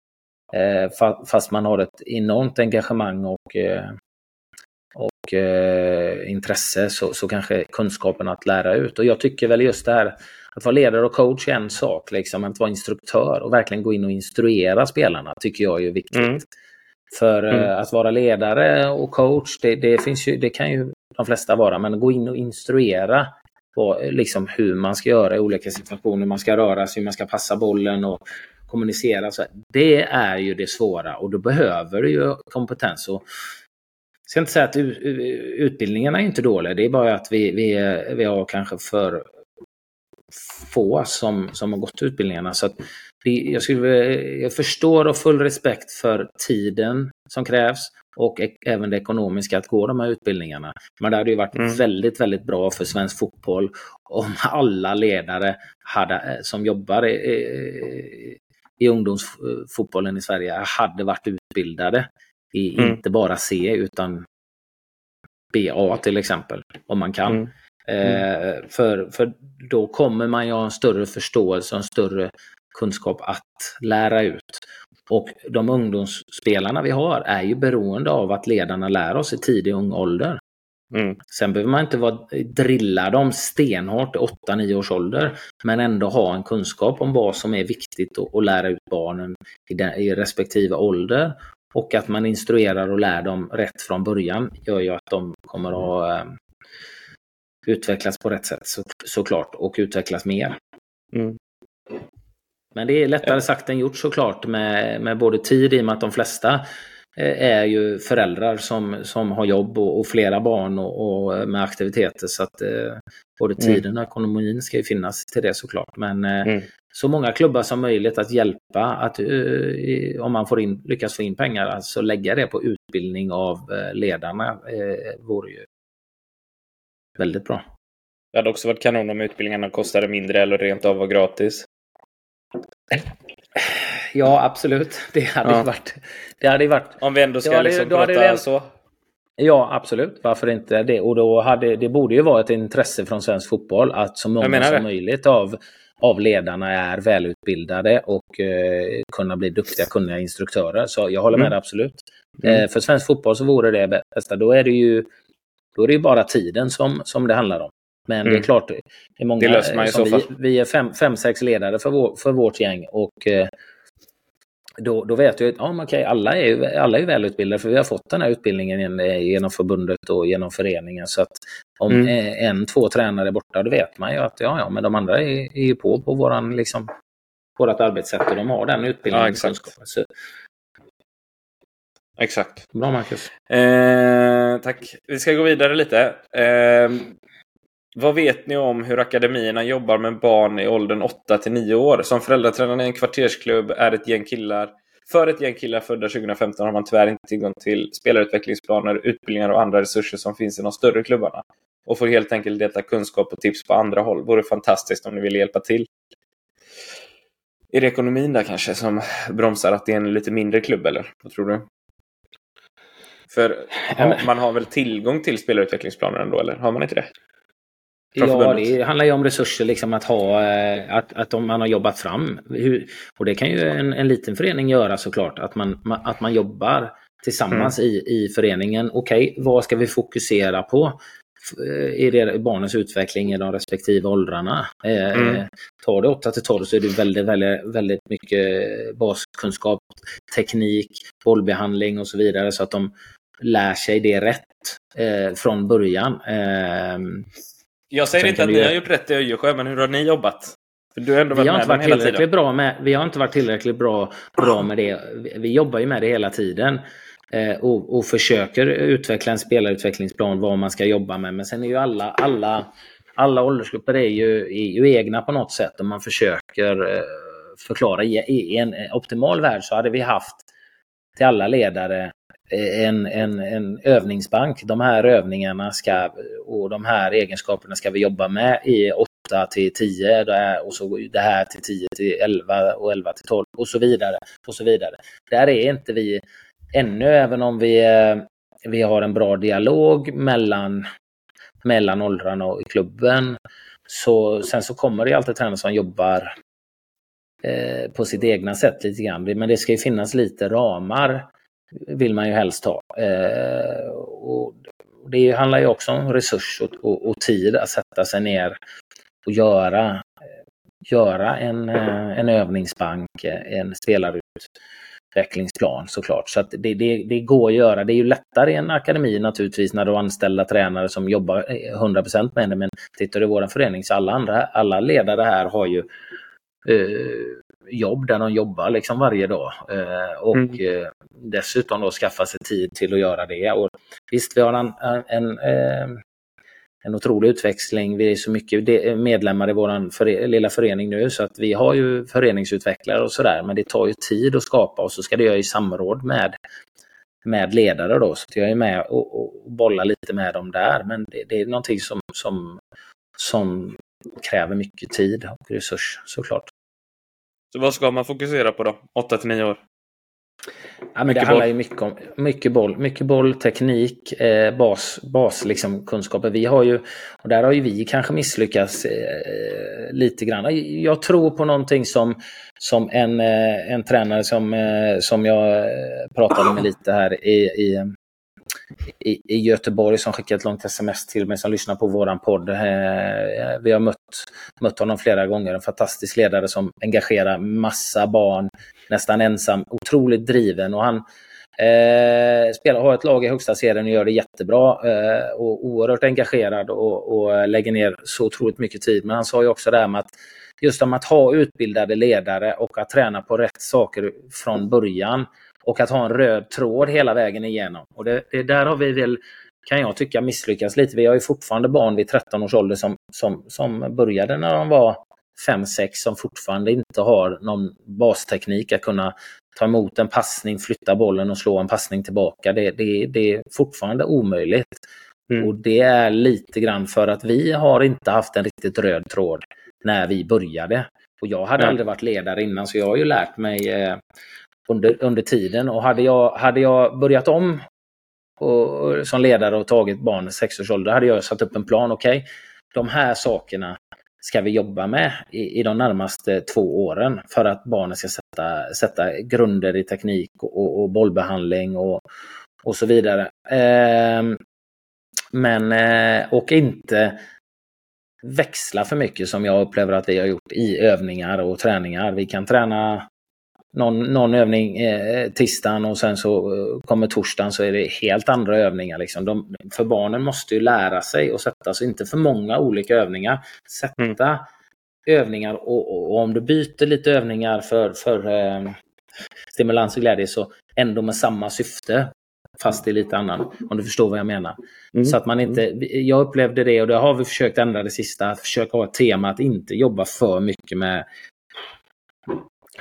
Eh, fa- fast man har ett enormt engagemang och, eh, och eh, intresse så, så kanske kunskapen att lära ut. Och jag tycker väl just det här att vara ledare och coach är en sak, liksom, att vara instruktör och verkligen gå in och instruera spelarna tycker jag är viktigt. Mm. För eh, Mm. att vara ledare och coach, det, det, finns ju, det kan ju de flesta vara, men gå in och instruera vad, liksom hur man ska göra i olika situationer, hur man ska röra sig, hur man ska passa bollen och kommunicera. Så det är ju det svåra och då behöver du ju kompetens. Och jag ska inte säga att utbildningarna är inte dåliga, det är bara att vi, vi, vi har kanske för få som, som har gått utbildningarna. Så det, jag, skulle, jag förstår och full respekt för tiden som krävs och ek, även det ekonomiska att gå de här utbildningarna. Men det hade ju varit Mm. väldigt, väldigt bra för svensk fotboll om alla ledare hade, eh, som jobbar i, i, i ungdomsfotbollen i Sverige hade varit utbildade i Mm. inte bara C utan BA till exempel, om man kan. Mm. Eh, för, för då kommer man ju ha en större förståelse och en större kunskap att lära ut. Och de ungdomsspelarna vi har är ju beroende av att ledarna lär oss i tidig ung ålder. Mm. Sen behöver man inte vara, drilla dem stenhårt i 8-9 års ålder, men ändå ha en kunskap om vad som är viktigt att, att lära ut barnen i, den, i respektive ålder. Och att man instruerar och lär dem rätt från början gör ju att de kommer att ha, eh, utvecklas på rätt sätt så, såklart och utvecklas mer. Mm. Men det är lättare sagt än gjort såklart med, med både tid i och med att de flesta eh, är ju föräldrar som, som har jobb och, och flera barn och, och med aktiviteter så att eh, både Mm. tiden och ekonomin ska ju finnas till det såklart. Men eh, Mm. så många klubbar som möjligt att hjälpa att eh, om man får in, lyckas få in pengar, alltså lägga det på utbildning av eh, ledarna eh, vore ju väldigt bra. Det hade också varit kanon om utbildningarna kostade mindre eller rent av var gratis. Ja, absolut. Det hade Ja. varit... Det hade ju varit Om vi ändå ska Då hade- liksom prata det- så. Ja, absolut. Varför inte det? Och då hade, det borde ju vara ett intresse från svensk fotboll att så många som det. möjligt av, av ledarna är välutbildade och eh, kunna bli duktiga, kunniga instruktörer. Så jag håller med Mm. absolut. Mm. Eh, för svensk fotboll så vore det bästa. Då är det ju då är det ju bara tiden som, som det handlar om. Men det Mm. är klart, det är många, Det löser man i så vi, fall. vi är fem, fem, sex ledare för, vår, för vårt gäng och eh, då, då vet jag att ja, okej, alla, är ju, alla är välutbildade för vi har fått den här utbildningen gen- genom förbundet och genom föreningen. Så att om Mm. eh, en, två tränare är borta, då vet man ju att ja, ja, men de andra är, är ju på på våran, liksom, vårat arbetssätt och de har den utbildningen. Ja, exakt. Så, Exakt. bra Marcus. Eh, tack. Vi ska gå vidare lite. Eh, vad vet ni om hur akademierna jobbar med barn i åldern 8 till 9 år? Som föräldratränare i en kvartersklubb är ett gäng killar. För ett gäng killar födda 2015 har man tyvärr inte tillgång till spelarutvecklingsplaner, utbildningar och andra resurser som finns i de större klubbarna. Och får helt enkelt dela kunskap och tips på andra håll. Vore fantastiskt om ni vill hjälpa till. Är det ekonomin där kanske som bromsar att det är en lite mindre klubb eller? Vad tror du? För har, man har väl tillgång till spelarutvecklingsplaner ändå, eller har man inte det? Från Ja, förbundet. det handlar ju om resurser, liksom att ha, eh, att, att om man har jobbat fram. Hur, och det kan ju en, en liten förening göra såklart, att man, ma- att man jobbar tillsammans i, i föreningen. Okej, vad ska vi fokusera på? Eh, I det, barnens utveckling i de respektive åldrarna. Eh, Mm. Tar det 8 till 12 så är det väldigt, väldigt, väldigt mycket baskunskap, teknik, bollbehandling och så vidare så att de lär sig det rätt eh, från början. Eh, Jag säger inte att ni har gjort rätt i Öjersjö, men hur har ni jobbat? Vi har, inte varit tillräckligt bra med, vi har inte varit tillräckligt bra, bra med det. Vi, vi jobbar ju med det hela tiden. Eh, och, och försöker utveckla en spelarutvecklingsplan vad man ska jobba med. Men sen är ju alla, alla, alla åldersgrupper är ju, är ju egna på något sätt. Och man försöker eh, förklara. I, I en optimal värld så hade vi haft till alla ledare en, en, en övningsbank. De här övningarna ska, och de här egenskaperna ska vi jobba med i 8 till 10 och så det här till 10 till 11 och 11 till 12 och så vidare. och så vidare. Där är inte vi ännu, även om vi, vi har en bra dialog mellan, mellan åldrarna och i klubben. Så, sen så kommer det alltid tränare som jobbar eh, på sitt egna sätt lite grann. Men det ska ju finnas lite ramar vill man ju helst ha. Eh, och det handlar ju också om resurs och, och, och, tid att sätta sig ner och göra, göra en, eh, en övningsbank, en spelarutvecklingsplan såklart. Så att det, det, det går att göra. Det är ju lättare i en akademi naturligtvis när du har anställda tränare som jobbar eh, 100% med det. Men tittar du i vår förening så alla, andra, alla ledare här har ju eh, jobb där de jobbar liksom varje dag. Eh, och mm. eh, dessutom då skaffa sig tid till att göra det. Och visst, vi har en, en, en, en otrolig utväxling. Vi är så mycket medlemmar i vår före, lilla förening nu så att vi har ju föreningsutvecklare och sådär. Men det tar ju tid att skapa och så ska det göra i samråd med med ledare då, så jag är med och, och bollar lite med dem där. Men det, det är någonting som, som, som kräver mycket tid och resurs såklart. Så vad ska man fokusera på då? 8 till 9 år? Ja, det handlar ju mycket om mycket boll, mycket boll, teknik, eh, bas, bas liksom, kunskaper. Vi har ju, och där har ju vi kanske misslyckats eh, lite grann. Jag tror på någonting som, som en, eh, en tränare som, eh, som jag eh, pratade med lite här i, i i, i Göteborg som skickade ett långt sms till mig som lyssnar på våran podd. Eh, vi har mött, mött honom flera gånger. En fantastisk ledare som engagerar massa barn, nästan ensam, otroligt driven. Och han eh, spelar, har ett lag i högsta serien och gör det jättebra. Eh, och oerhört engagerad och, och lägger ner så otroligt mycket tid. Men han sa ju också det här med att just om att ha utbildade ledare och att träna på rätt saker från början och att ha en röd tråd hela vägen igenom. Och det, det där har vi väl, kan jag tycka, misslyckats lite. Vi har ju fortfarande barn vid 13 års ålder som, som, som började när de var 5-6 som fortfarande inte har någon basteknik att kunna ta emot en passning, flytta bollen och slå en passning tillbaka. Det, det, det är fortfarande omöjligt. Mm. Och det är lite grann för att vi har inte haft en riktigt röd tråd när vi började. Och jag hade mm. aldrig varit ledare innan så jag har ju lärt mig eh, under, under tiden. Och hade jag, hade jag börjat om och, som ledare och tagit barn i sexårsåldern, hade jag satt upp en plan. Okej, okay, de här sakerna ska vi jobba med i, i de närmaste två åren för att barnen ska sätta, sätta grunder i teknik och, och bollbehandling och, och så vidare. Eh, men, eh, och inte växla för mycket som jag upplever att vi har gjort i övningar och träningar. Vi kan träna någon, någon övning eh, tisdagen och sen så eh, kommer torsdagen så är det helt andra övningar. Liksom. De, för barnen måste ju lära sig och sätta sig, inte för många olika övningar. Sätta mm. övningar och, och, och, om du byter lite övningar för, för eh, stimulans och glädje så ändå med samma syfte fast i lite annan, om du förstår vad jag menar. Mm. Så att man inte, jag upplevde det och det har vi försökt ändra det sista, att försöka ha ett tema att inte jobba för mycket med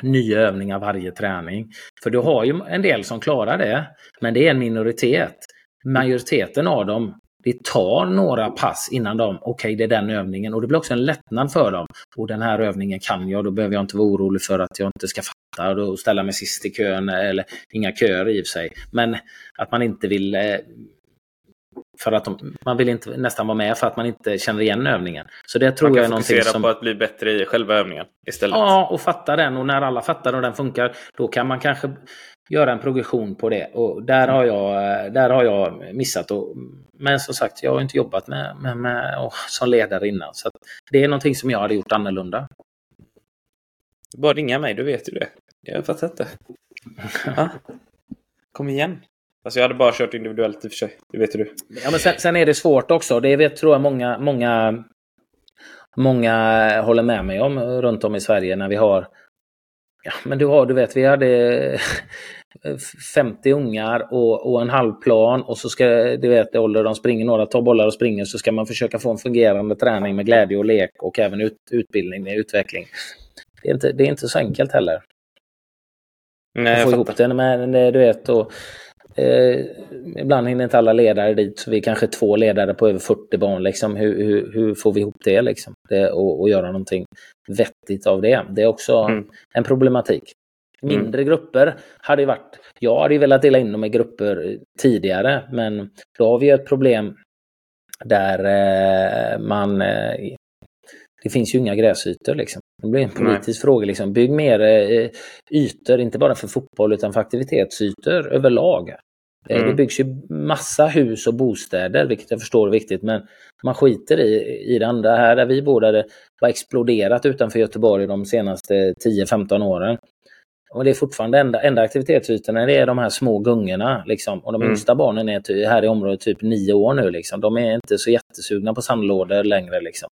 nya övningar varje träning. För du har ju en del som klarar det, men det är en minoritet. Majoriteten av dem, det tar några pass innan de, okej okay, det är den övningen och det blir också en lättnad för dem. Och den här övningen kan jag, då behöver jag inte vara orolig för att jag inte ska fatta och ställa mig sist i kön eller inga köer i och för sig. Men att man inte vill eh, för att de, man vill inte nästan vara med för att man inte känner igen övningen. Så det tror jag är någonting som... på att bli bättre i själva övningen istället. Ja, och fatta den. Och när alla fattar och den funkar, då kan man kanske göra en progression på det. Och där har jag, där har jag missat. Och, men som sagt, jag har inte jobbat med, med, med och, som ledare innan. Så det är någonting som jag hade gjort annorlunda. Bara ringa mig, du vet ju det. Jag fattar inte. Ja. Kom igen. Alltså jag hade bara kört individuellt i och för sig. Det vet du. Ja, men sen, sen, är det svårt också. Det vet, tror jag många, många, många håller med mig om runt om i Sverige när vi har Ja, men du har, du vet, vi hade 50 ungar och, och en halv plan och så ska, du vet, ålder de springer, några tar bollar och springer, så ska man försöka få en fungerande träning med glädje och lek och även ut, utbildning, utveckling. Det är, inte, det är inte så enkelt heller. Nej, få ihop det. Men du vet, och, eh, ibland hinner inte alla ledare dit, så vi är kanske två ledare på över 40 barn. Liksom. Hur, hur, hur får vi ihop det, liksom? det och, och, göra någonting vettigt av det? Det är också mm. en problematik. Mm. Mindre mm. grupper hade ju varit... Jag hade ju velat dela in dem i grupper tidigare, men då har vi ett problem där eh, man... Eh, det finns ju inga gräsytor liksom. Det blir en politisk Nej. fråga. Liksom. Bygg mer eh, ytor, inte bara för fotboll utan för aktivitetsytor överlag. Eh, mm. Det byggs ju massa hus och bostäder, vilket jag förstår är viktigt, men man skiter i, i det andra. Här där vi bor, där det har exploderat utanför Göteborg de senaste 10-15 åren. Och det är fortfarande enda, enda aktivitetsytorna, det är de här små gungorna. Liksom. Och de mm. yngsta barnen är här i området typ nio år nu. Liksom. De är inte så jättesugna på sandlådor längre. Liksom.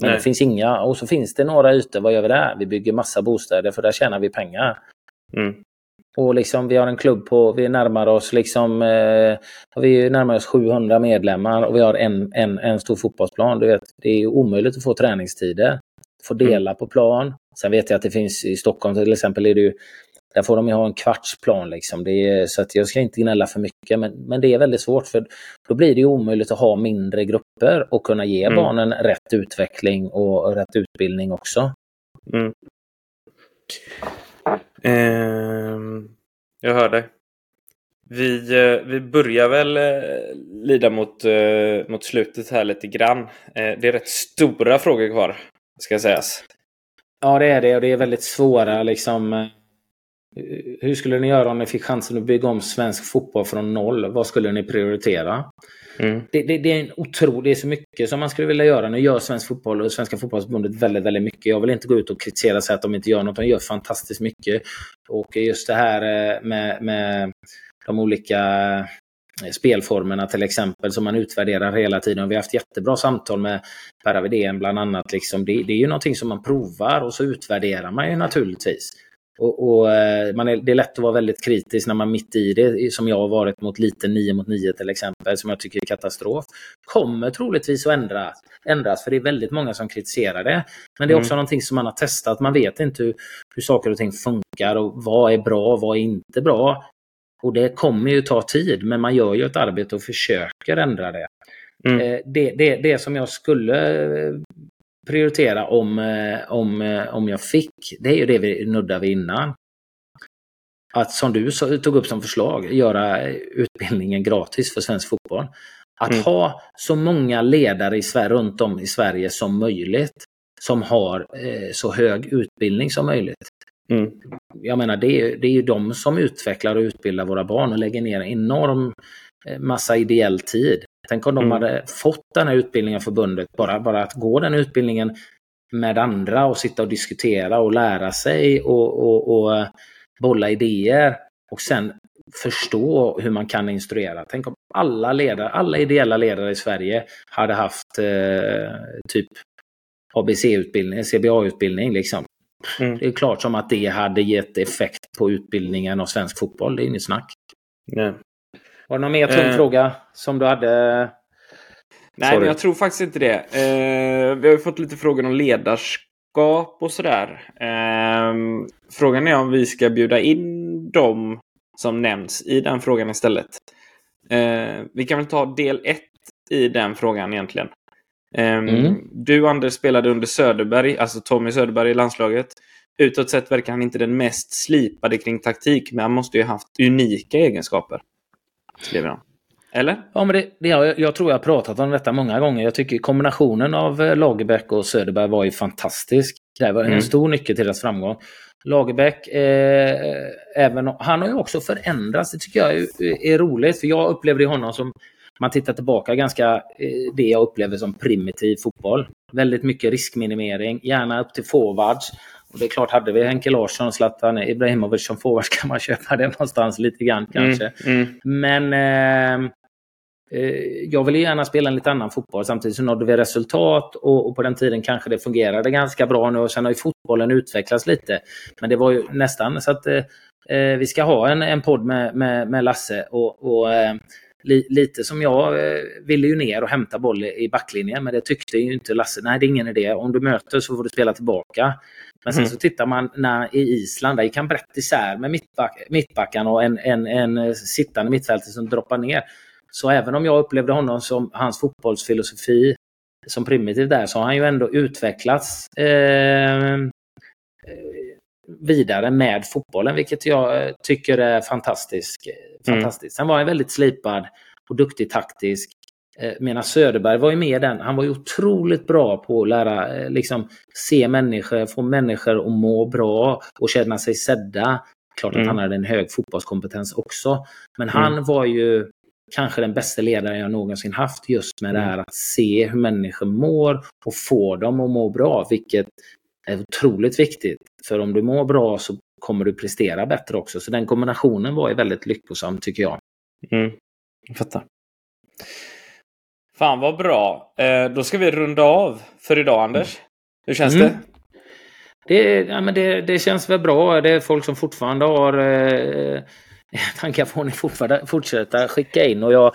Men Nej. det finns inga, och så finns det några ytor, vad gör vi där? Vi bygger massa bostäder för där tjänar vi pengar. Mm. Och liksom vi har en klubb på, vi närmar oss liksom, eh, vi närmar oss 700 medlemmar och vi har en, en, en stor fotbollsplan. Du vet, det är omöjligt att få träningstider. Få mm. dela på plan. Sen vet jag att det finns i Stockholm till exempel, är det ju, där får de ju ha en kvartsplan liksom. Det är, så att jag ska inte gnälla för mycket, men, men det är väldigt svårt för då blir det omöjligt att ha mindre grupper och kunna ge mm. barnen rätt utveckling och rätt utbildning också. Mm. Eh, jag hör dig. Vi, eh, vi börjar väl eh, lida mot, eh, mot slutet här lite grann. Eh, det är rätt stora frågor kvar, ska sägas. Ja, det är det och det är väldigt svåra liksom. Eh, hur skulle ni göra om ni fick chansen att bygga om svensk fotboll från noll? Vad skulle ni prioritera? Mm. Det, det, det, är en otrolig, det är så mycket som man skulle vilja göra. Nu gör svensk fotboll och Svenska fotbollsförbundet väldigt, väldigt mycket. Jag vill inte gå ut och kritisera och säga att de inte gör något. De gör fantastiskt mycket. Och just det här eh, med, med de olika eh, spelformerna till exempel som man utvärderar hela tiden. Vi har haft jättebra samtal med Per Avidén bland annat. Liksom. Det, det, är ju någonting som man provar och så utvärderar man ju naturligtvis. Och, och eh, man är, det är lätt att vara väldigt kritisk när man mitt i det, som jag har varit mot lite 9 mot 9 till exempel, som jag tycker är katastrof. Kommer troligtvis att ändras, ändras för det är väldigt många som kritiserar det. Men det är också mm. någonting som man har testat. Man vet inte hur, hur saker och ting funkar och vad är bra och vad är inte bra. Och det kommer ju ta tid, men man gör ju ett arbete och försöker ändra det. Mm. Eh, det, det, det som jag skulle prioritera om, eh, om, eh, om jag fick, det är ju det vi nuddade vid innan. Att som du tog upp som förslag, göra utbildningen gratis för svensk fotboll. Att mm. ha så många ledare i Sverige, runt om i Sverige som möjligt som har eh, så hög utbildning som möjligt. Mm. Jag menar, det är, det är ju de som utvecklar och utbildar våra barn och lägger ner enorm eh, massa ideell tid. Tänk om de mm. hade fått den här utbildningen förbundet, bara, bara att gå den utbildningen med andra och sitta och diskutera och lära sig och, och, och bolla idéer och sen förstå hur man kan instruera. Tänk om alla ledare, alla ideella ledare i Sverige hade haft eh, typ ABC-utbildning, CBA-utbildning liksom. Mm. Det är klart som att det hade gett effekt på utbildningen av svensk fotboll, det är inget snack. Nej. Var det någon mer tung eh. fråga som du hade? Nej, Sorry. men jag tror faktiskt inte det. Eh, vi har ju fått lite frågor om ledarskap och sådär. Eh, frågan är om vi ska bjuda in dem som nämns i den frågan istället. Eh, vi kan väl ta del ett i den frågan egentligen. Ehm, mm. Du Anders spelade under Söderberg, alltså Tommy Söderberg i landslaget. Utåt sett verkar han inte den mest slipade kring taktik, men han måste ju ha haft unika egenskaper skriver han. Eller? Ja, men det, det, jag, jag tror jag har pratat om detta många gånger. Jag tycker kombinationen av eh, Lagerbäck och Söderberg var ju fantastisk. Det var en mm. stor nyckel till deras framgång. Lagerbäck, eh, även, han har ju också förändrats. Det tycker jag är, är roligt, för jag upplevde honom som man tittar tillbaka ganska eh, det jag upplever som primitiv fotboll. Väldigt mycket riskminimering, gärna upp till forwards. Och det är klart, hade vi Henke Larsson och Zlatan Ibrahimovic som forwards kan man köpa det någonstans lite grann kanske. Mm, mm. Men eh, eh, jag ville gärna spela en lite annan fotboll. Samtidigt så nådde vi resultat och, och, på den tiden kanske det fungerade ganska bra nu. Och sen har ju fotbollen utvecklats lite. Men det var ju nästan så att eh, eh vi ska ha en, en podd med, med, med Lasse. och, och eh, li, lite som jag eh, ville ju ner och hämta boll i backlinjen, men det tyckte ju inte Lasse. Nej, det är ingen idé. Om du möter så får du spela tillbaka. Men sen mm. så tittar man när, i Island, där gick han brett isär med mittback, mittbackarna och en, en, en sittande mittfältare som droppar ner. Så även om jag upplevde honom som hans fotbollsfilosofi som primitiv där så har han ju ändå utvecklats eh, vidare med fotbollen, vilket jag tycker är fantastiskt. Mm. fantastiskt. Sen var han väldigt slipad och duktig taktisk. Eh, medan Söderberg var ju med den. Han var ju otroligt bra på att lära, eh, liksom se människor, få människor att må bra och känna sig sedda. Klart att mm. han hade en hög fotbollskompetens också. Men mm. han var ju kanske den bästa ledaren jag någonsin haft just med mm. det här att se hur människor mår och få dem att må bra, vilket är otroligt viktigt. För om du mår bra så kommer du prestera bättre också. Så den kombinationen var ju väldigt lyckosam tycker jag. Mm. Jag fattar. Fan vad bra. Eh, då ska vi runda av för idag Anders. Hur känns mm. det? Det, ja, men det, det, känns väl bra. Det är folk som fortfarande har eh, tankar får ni fortfarande fortsätta skicka in. Och jag,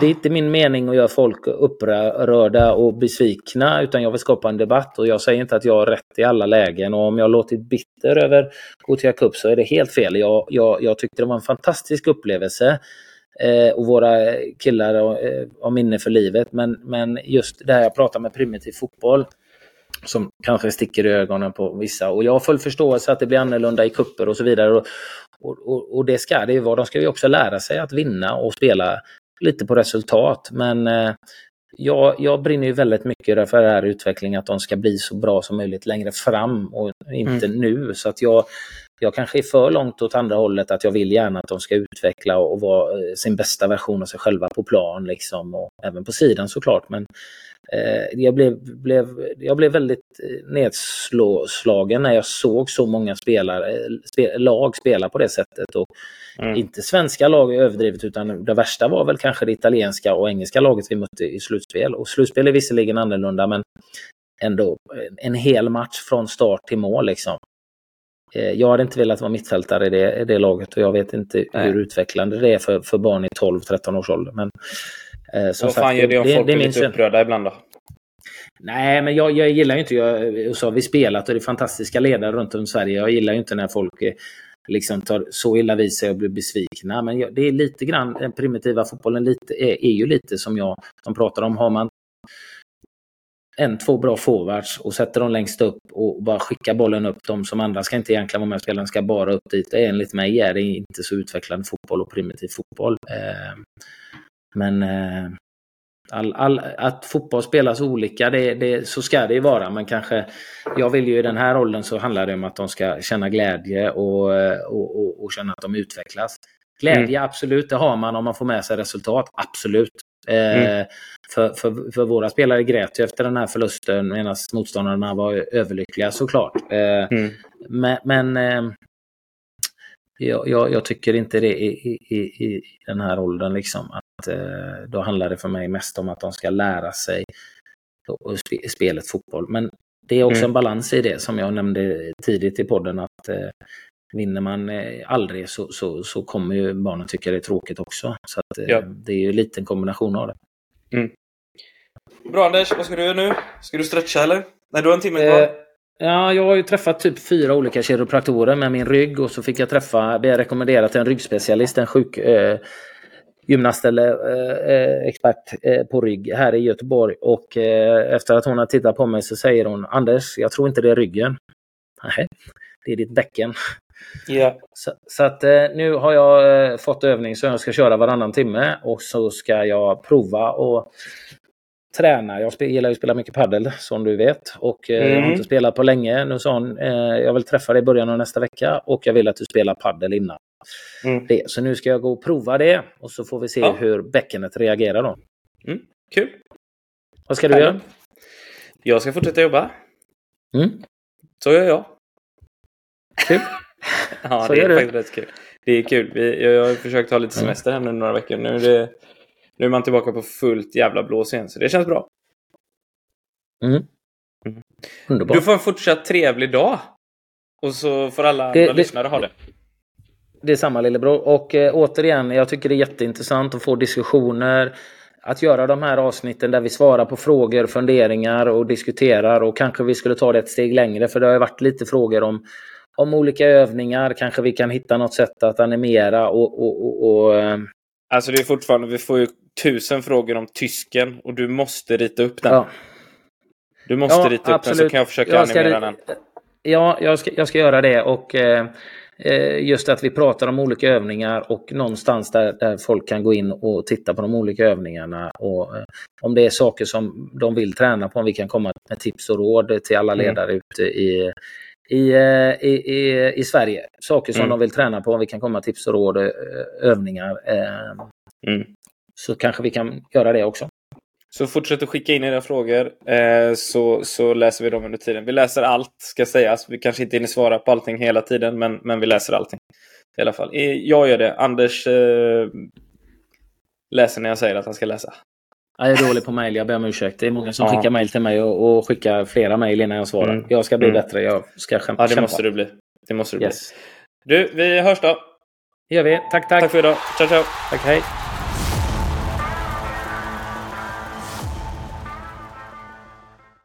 det är inte min mening att göra folk upprörda och besvikna utan jag vill skapa en debatt och jag säger inte att jag har rätt i alla lägen och om jag låtit bitter över Gothia Cup så är det helt fel. Jag, jag, jag tyckte det var en fantastisk upplevelse eh, och våra killar eh, har minne för livet men, men just det här jag pratar med primitiv fotboll som kanske sticker i ögonen på vissa. Och jag har full förståelse att det blir annorlunda i kupper och så vidare. Och, och, och det ska det ju vara. De ska ju också lära sig att vinna och spela lite på resultat. Men eh, jag, jag brinner ju väldigt mycket för den här utvecklingen, att de ska bli så bra som möjligt längre fram och inte mm. nu. Så att jag, jag kanske är för långt åt andra hållet, att jag vill gärna att de ska utveckla och vara eh, sin bästa version av sig själva på plan liksom och även på sidan såklart. Men Eh, jag, blev, blev, jag blev väldigt eh, nedslagen när jag såg så många spelare, spe, lag spela på det sättet. Och mm. Inte svenska lag överdrivet utan det värsta var väl kanske det italienska och engelska laget vi mötte i slutspel. Och slutspel är visserligen annorlunda men ändå en hel match från start till mål liksom. Eh, jag hade inte velat vara mittfältare i det, i det laget och jag vet inte Nej. hur utvecklande det är för, för barn i 12-13 års ålder. Men Eh, Vad fan gör det om det, folk det, blir lite upprörda ibland då? Nej, men jag, jag gillar ju inte... Jag, så har vi spelat och det är fantastiska ledare runt om i Sverige. Jag gillar ju inte när folk eh, liksom tar så illa vid sig och blir besvikna. Men jag, det är lite grann, den primitiva fotbollen lite, är, är ju lite som jag som pratar om. Har man en, två bra forwards och sätter dem längst upp och bara skickar bollen upp. De som andra ska inte egentligen vara med och spela, ska bara upp dit. Enligt mig är det inte så utvecklande fotboll och primitiv fotboll. Eh, men eh, all, all, att fotboll spelas olika, det, det, så ska det ju vara. Men kanske, jag vill ju i den här rollen så handlar det om att de ska känna glädje och, och, och, och känna att de utvecklas. Glädje, mm. absolut, det har man om man får med sig resultat. Absolut. Eh, mm. för, för, för våra spelare grät ju efter den här förlusten medan motståndarna var överlyckliga såklart. Eh, mm. Men, men eh, jag, jag, jag, tycker inte det i, i, i, den här åldern. Liksom, att, eh, då handlar det för mig mest om att de ska lära sig spelet fotboll. Men det är också mm. en balans i det som jag nämnde tidigt i podden. att eh, Vinner man eh, aldrig så, så, så kommer ju barnen tycka det är tråkigt också. Så att, eh, ja. det är ju en kombination av det. Mm. Bra Anders, vad ska du göra nu? Ska du stretcha eller? Nej, du har en timme kvar. Eh, Ja, jag har ju träffat typ fyra olika kiropraktorer med min rygg och så fick jag träffa, blev rekommenderat en ryggspecialist, en sjuk eh, gymnast eller eh, eh, expert eh, på rygg här i Göteborg. Och eh, efter att hon har tittat på mig så säger hon Anders, jag tror inte det är ryggen. Nej, det är ditt bäcken. Yeah. Så, så, att eh, nu har jag eh, fått övning så jag ska köra varannan timme och så ska jag prova och träna. Jag gillar ju att spela mycket padel som du vet. Och mm. jag har inte spelat på länge. Nu sa hon, eh, jag vill träffa dig i början av nästa vecka och jag vill att du spelar padel innan. Mm. Det. Så nu ska jag gå och prova det och så får vi se ja. hur bäckenet reagerar då. Mm. Kul! Vad ska du Härligt. göra? Jag ska fortsätta jobba. Mm. Så gör jag. Kul! ja, så det är faktiskt rätt kul. Det är kul. Vi, jag har försökt ha lite semester här nu några veckor. Nu är det nu är man tillbaka på fullt jävla blås igen, så det känns bra. Mm. Mm. Underbart. Du får en fortsatt trevlig dag. Och så får alla det, andra det, lyssnare ha det. Det är samma lillebror. Och eh, återigen, jag tycker det är jätteintressant att få diskussioner att göra de här avsnitten där vi svarar på frågor, funderingar och diskuterar och kanske vi skulle ta det ett steg längre för det har ju varit lite frågor om, om olika övningar. Kanske vi kan hitta något sätt att animera och, och, och, och eh, Alltså det är fortfarande, vi får ju tusen frågor om tysken och du måste rita upp den. ja, Du måste Ja, rita upp den så kan jag försöka Jag ska- animera den. Ja, jag ska, jag ska göra det och eh, eh, just att vi pratar om olika övningar och någonstans där, där folk kan gå in och titta på de olika övningarna och eh, om det är saker som de vill träna på, om vi kan komma med tips och råd till alla Mm. ledare ute i, i, eh, i, i, i Sverige. Saker som Mm. de vill träna på, om vi kan komma med tips och råd, eh, övningar. Eh, Mm. så kanske vi kan göra det också. Så fortsätt att skicka in era frågor eh, så, så läser vi dem under tiden. Vi läser allt ska sägas. Vi kanske inte hinner svara på allting hela tiden men, men vi läser allting. I alla fall. Jag gör det. Anders eh, läser när jag säger att han ska läsa. Jag är dålig på mejl, jag ber om ursäkt. Det är många som Ja. skickar mejl till mig och, och skickar flera mejl innan jag svarar. Mm. Jag ska bli Mm. bättre, jag ska kämpa. Ja, det måste du bli. Det måste du bli. Yes. Du, vi hörs då. Det gör vi. Tack, tack. Tack för idag. Ciao, ciao. Tack, hej.